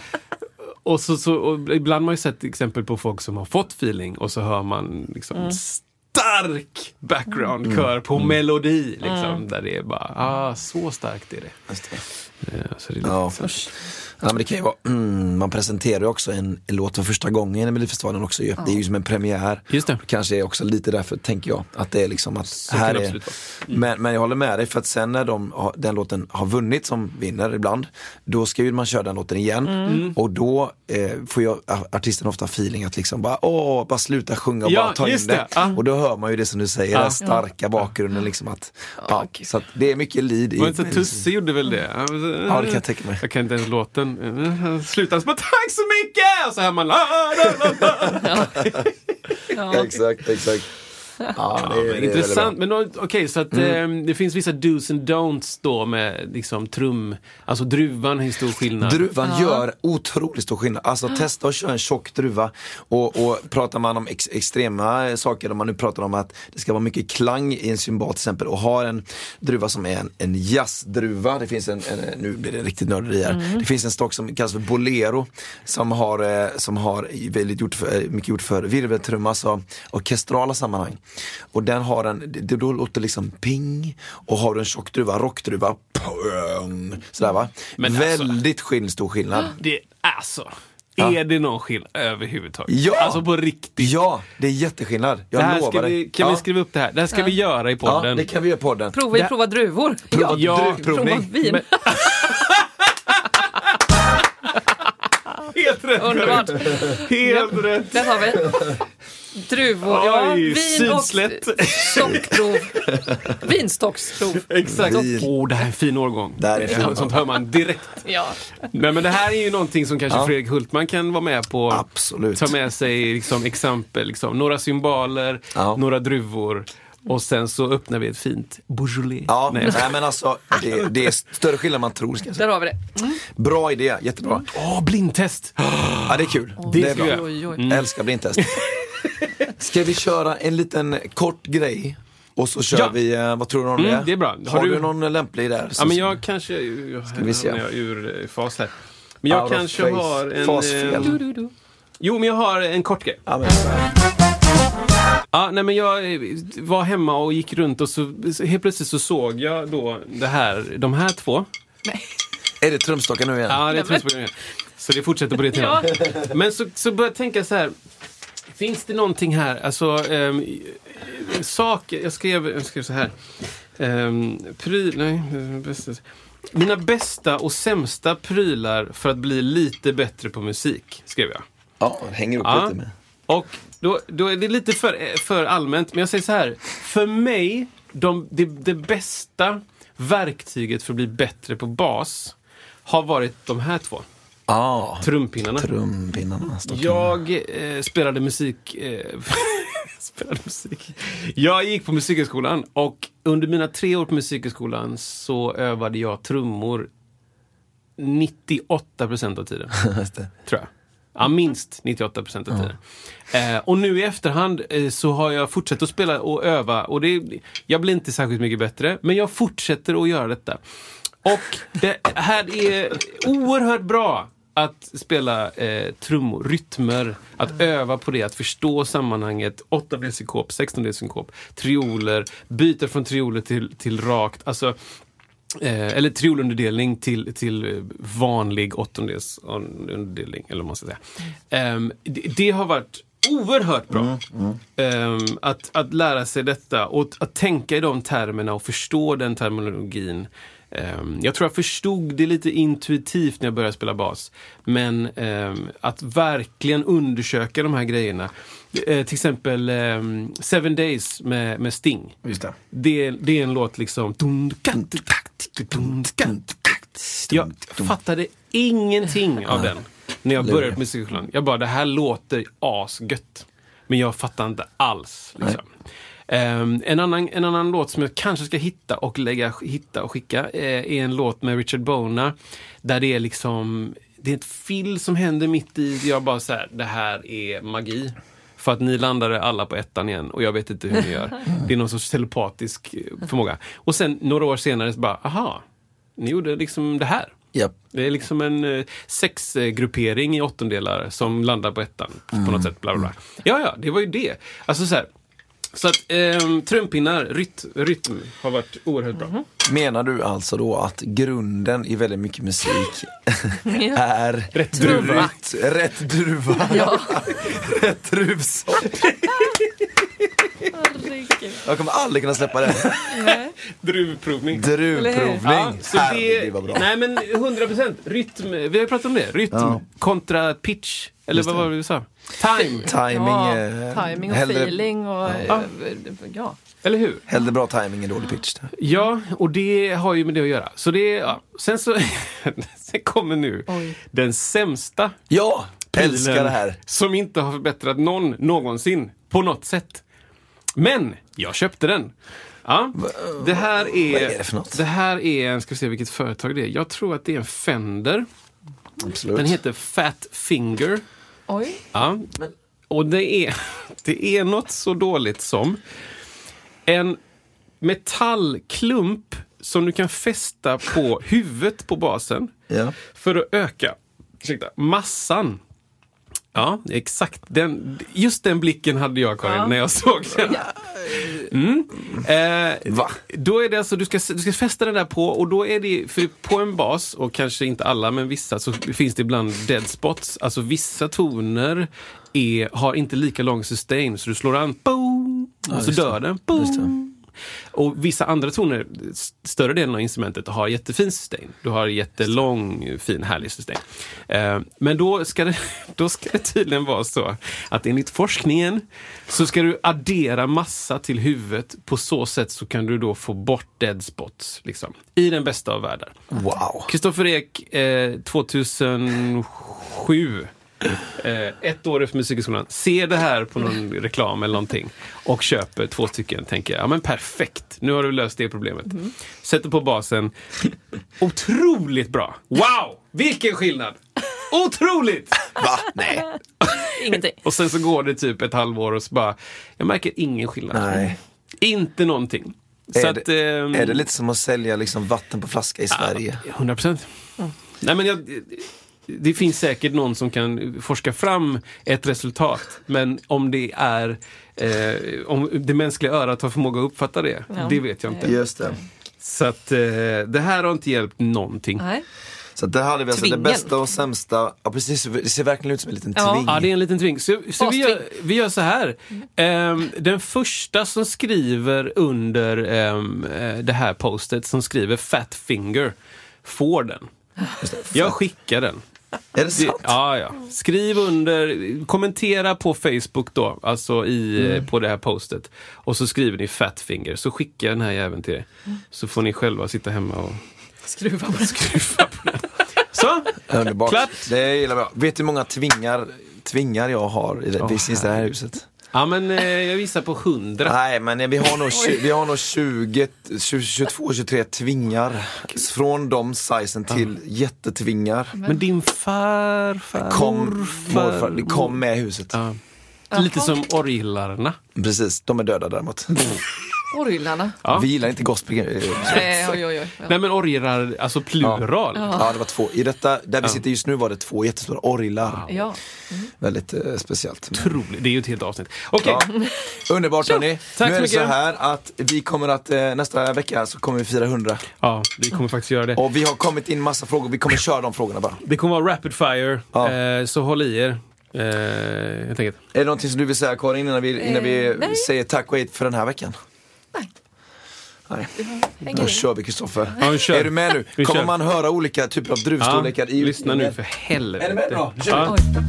Och, så, så, och ibland har man ju sett exempel på folk som har fått feeling och så hör man liksom stark background-kör på melodi. Liksom, Där det är bara, ah, så starkt är det. Just det. Ja, så det är lite Ja. Ja, men det kan ju vara, mm, man presenterar ju också en, en låt för första gången i Melodifestivalen också ju. Det är ju som en premiär. Just det. Kanske är också lite därför, tänker jag, att det är liksom att Så här är. Mm. men, men jag håller med dig, för att sen när de, den låten har vunnit, som vinner ibland, då ska ju man köra den låten igen. Mm. Och då eh, får jag, artisten ofta feeling att liksom bara, åh, bara sluta sjunga och Ja, bara ta in det. det. Ja. Och då hör man ju det som du säger, den starka bakgrunden liksom att, ja, så att det är mycket lead i. Så Tusse gjorde väl det? Ja, det kan jag tänka mig. Jag kan inte ens låten. Slutar så bara tack så mycket! Och så hör man la, la, la, la. Exakt, exakt. Ja, Ja, det det är intressant. Men okej, så att eh, det finns vissa dos and don'ts då med liksom trum, alltså druvan är stor skillnad. Druvan gör otroligt stor skillnad. Alltså testa att köra en tjock druva. Och, och pratar man om ex extrema saker, om man nu pratar om att det ska vara mycket klang i en cymbal till exempel och har en druva som är en, en jazzdruva. Det finns en, en, nu blir det riktigt nörderi här. Det finns en stock som kallas för bolero som har, eh, som har väldigt gjort för, eh, mycket gjort för virveltrumma, alltså orkestrala sammanhang. Och den har en, det, då låter liksom ping och har du en tjock druva, rockdruva, pung, sådär va. Men alltså- väldigt skill, stor skillnad. Det, alltså, är det någon skillnad överhuvudtaget? Ja! Alltså på riktigt. Ja, det är jätteskillnad. Jag det här lovar vi, kan ja. vi skriva upp det här? Det här ska vi göra i Ja, podden. det kan vi göra i podden. Prova, Det- prova druvor. Prova Ja, druvprovning. Prova vin. Men- Helt rätt! Underbart. Helt rätt! Där har vi. Druvor, ja. Vin och sydslätt. stockprov. Vinstocksprov. Exakt. Åh, Vin. oh, det här är en fin årgång. Det här är fin Ja. Sånt hör man direkt. Ja. Nej, men det här är ju någonting som kanske Ja. Fredrik Hultman kan vara med på. Absolut. Ta med sig liksom, exempel, liksom, några symboler, Ja. några druvor och sen så öppnar vi ett fint Beaujolais. Ja, Nej, nej, men alltså det, det är större skillnad än man tror. Ska jag Där säga. har vi det. Bra idé, jättebra. Åh, blindtest! Ja, det är kul. Det det är ska vi bra. göra. Oj, oj. Mm. Jag älskar blindtest. Ska vi köra en liten kort grej? Och så kör Ja. vi, eh, vad tror du om Mm, det? det är bra. Har, Har du... du- någon lämplig där? Ja, men jag kanske... Jag, vi se. jag ur eh, fas här. Men jag Out kanske har en... Fasfel. eh, Jo, men jag har en kort grej. Ja, men. Ja, nej, men jag eh, var hemma och gick runt och så, helt plötsligt så såg jag då det här, de här två. är det trumstockar nu igen? Ja, det är Nej, men- trumsprången. Så det fortsätter på det temat. Men så, så började jag tänka så här. Finns det någonting här, alltså um, saker, jag skrev, jag skrev så här. Um, pryl, nej, eh, bästa. Mina bästa och sämsta prylar för att bli lite bättre på musik, skrev jag. Ja, hänger upp Ja. lite med. Och då, då är det lite för, för allmänt, men jag säger så här. För mig, de, det, det bästa verktyget för att bli bättre på bas har varit de här två. Ja, Trumpinnarna. trumpinnarna. Jag eh, spelade musik... Eh, spelade musik. Jag gick på musikhögskolan och under mina tre år på musikhögskolan så övade jag trummor 98 procent av tiden. Tror jag. Ja, minst 98 procent av tiden. Eh, och nu i efterhand eh, så har jag fortsatt att spela och öva. Och det, jag blir inte särskilt mycket bättre, men jag fortsätter att göra detta. Och det här är oerhört bra att spela eh, trummor, rytmer, att öva på det, att förstå sammanhanget, åttondelssynkop, sextondelsynkop, trioler, byta från trioler till, till rakt, alltså Eh, eller triolunderdelning till, till eh, vanlig åttondelsunderdelning, eller vad man ska säga. Ehm, det, det har varit oerhört bra. Ehm, att, att lära sig detta och att, att tänka i de termerna och förstå den terminologin. Ehm, jag tror jag förstod det lite intuitivt när jag började spela bas. Men ehm, att verkligen undersöka de här grejerna. Eh, till exempel ehm, Seven Days med, med Sting. Just det. Det, det är en låt liksom... Jag fattade ingenting av den när jag började på musikskolan. Jag bara, det här låter asgött. Men jag fattar inte alls. Liksom. Ehm, en, annan, en annan låt som jag kanske ska hitta och lägga, hitta och skicka eh, är en låt med Richard Bona. Där det är liksom, det är ett fill som händer mitt i. Jag bara så här, det här är magi. För att ni landade alla på ettan igen och jag vet inte hur ni gör. Det är någon sorts telepatisk eh, förmåga. Och sen några år senare så bara, aha, ni gjorde liksom det här. Japp. Det är liksom en eh, sexgruppering i åttondelar som landar på ettan på något sätt. Bla, bla, bla. Ja, ja, det var ju det. Alltså så här, Så att ehm, trumpinnar, ryt, rytm har varit oerhört bra. Mhm. Menar du alltså då att grunden i väldigt mycket musik är Rätt druva. Rätt, rätt druva. Ja. rätt druvsort. Jag kommer aldrig kunna släppa det. Druvprovning. Druvprovning. Ja, så Herregud det, vad bra. nej men 100 procent. Rytm, vi har pratat om det. Rytm Ja. kontra pitch. Eller vad var det vi sa? Time. Timing, Ja, eh, timing och hellre, feeling och ja. ja. Eller hur? hellre bra timing än dålig pitch. Ja, och det har ju med det att göra. Så det, ja. Sen så, sen kommer nu Oj. den sämsta Ja, älskar det här. Som inte har förbättrat någon någonsin på något sätt. Men jag köpte den. Ja, det här är, vad är det för något? Det här är, en- ska vi se vilket företag det är. Jag tror att det är en Fender. Absolut. Den heter Fat Finger. Oj. Ja. Och det är, det är något så dåligt som en metallklump som du kan fästa på huvudet på basen Ja. för att öka ursäkta, massan. Ja, exakt. Den, just den blicken hade jag, Karin, när jag såg den. Mm. Eh, Va? Då är det alltså, du ska, du ska fästa den där på och då är det, för på en bas, och kanske inte alla men vissa, så finns det ibland dead spots. Alltså vissa toner är, har inte lika lång sustain, så du slår an, boom, och så dör den. Boom. Och vissa andra toner, större delen av instrumentet, har jättefin sustain. Du har jättelång, fin, härlig sustain. Eh, men då ska, det, då ska det tydligen vara så att enligt forskningen så ska du addera massa till huvudet. På så sätt så kan du då få bort dead spots. Liksom, I den bästa av världar. Wow. Kristoffer Ek, eh, 2007, eh, ett år efter Musikhögskolan, ser det här på någon reklam eller någonting och köper två stycken. Tänker, ja men perfekt, nu har du löst det problemet. Sätter på basen. Otroligt bra! Wow! Vilken skillnad! Otroligt! Va? Nej. Ingenting. Och sen så går det typ ett halvår och så bara, jag märker ingen skillnad. Nej. Inte någonting. Är Så det- att, ehm, Är det lite som att sälja liksom vatten på flaska i Sverige? 100 procent. Nej, men jag, det finns säkert någon som kan forska fram ett resultat. Men om det är eh, om det mänskliga örat har förmåga att uppfatta det, Ja. det vet jag inte. Just det. Så att eh, det här har inte hjälpt någonting. Nej. Så där hade vi alltså det bästa och sämsta. Ja precis, det ser verkligen ut som en liten Ja. tving. Ja, det är en liten tving. Så, så vi, gör, vi gör så här. Ehm, den första som skriver under eh, det här postet, som skriver Fat Finger, får den. Jag skickar den. Är det sant? ja, ja. Skriv under, kommentera på Facebook då, alltså i, eh, på det här postet. Och så skriver ni Fatfinger, så skickar jag den här jäveln till er. Så får ni själva sitta hemma och Skruva på den. skruva på den. Så, Underbart. Klart. Det gillar jag. Vet du hur många tvingar, tvingar jag har i det, Åh, precis det här huset? Ja men eh, jag visar på 100. Nej men vi har nog, vi har nog 20, 20, 22, 23 tvingar. Från de sizen till jättetvingar. Men din farfar, Kom, morfar, morfar, det kom med i huset. Ja. Lite som orglarna. Precis, de är döda däremot. Orglarna. Ja. Vi gillar inte gospel. eh, Nej, oj, oj, oj. Ja. Nej men orglar, alltså plural. Ja, det var två. I detta, där vi sitter just nu var det två jättestora orglar. Ja. Väldigt eh, speciellt. Otroligt, det är ju ett helt avsnitt. Okej, Ja. Underbart hörni. Tack nu är så det så mycket. här att vi kommer att eh, nästa vecka så kommer vi fira 100. ja, vi kommer faktiskt göra det. Och vi har kommit in massa frågor, vi kommer köra de frågorna bara. Det kommer vara rapid fire, Ja. eh, så håll i er. Eh, helt enkelt. Är det någonting som du vill säga Karin innan vi, innan vi Eh, säger tack och hej för den här veckan? Nej. Då kör vi Kristoffer. Ja. Är du med nu? Vi Kommer kör. man höra olika typer av druvstorlekar i lyssna nu för helvete. Är ni med då? Nu kör vi. Ja.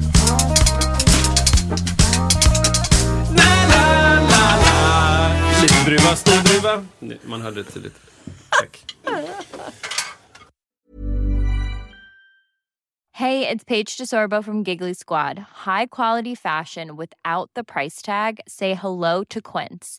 Liten druva, stor druva. Man hörde det tydligt. Tack. Hey, it's Paige DeSorbo from Giggly Squad. High quality fashion without the price tag. Say hello to Quince.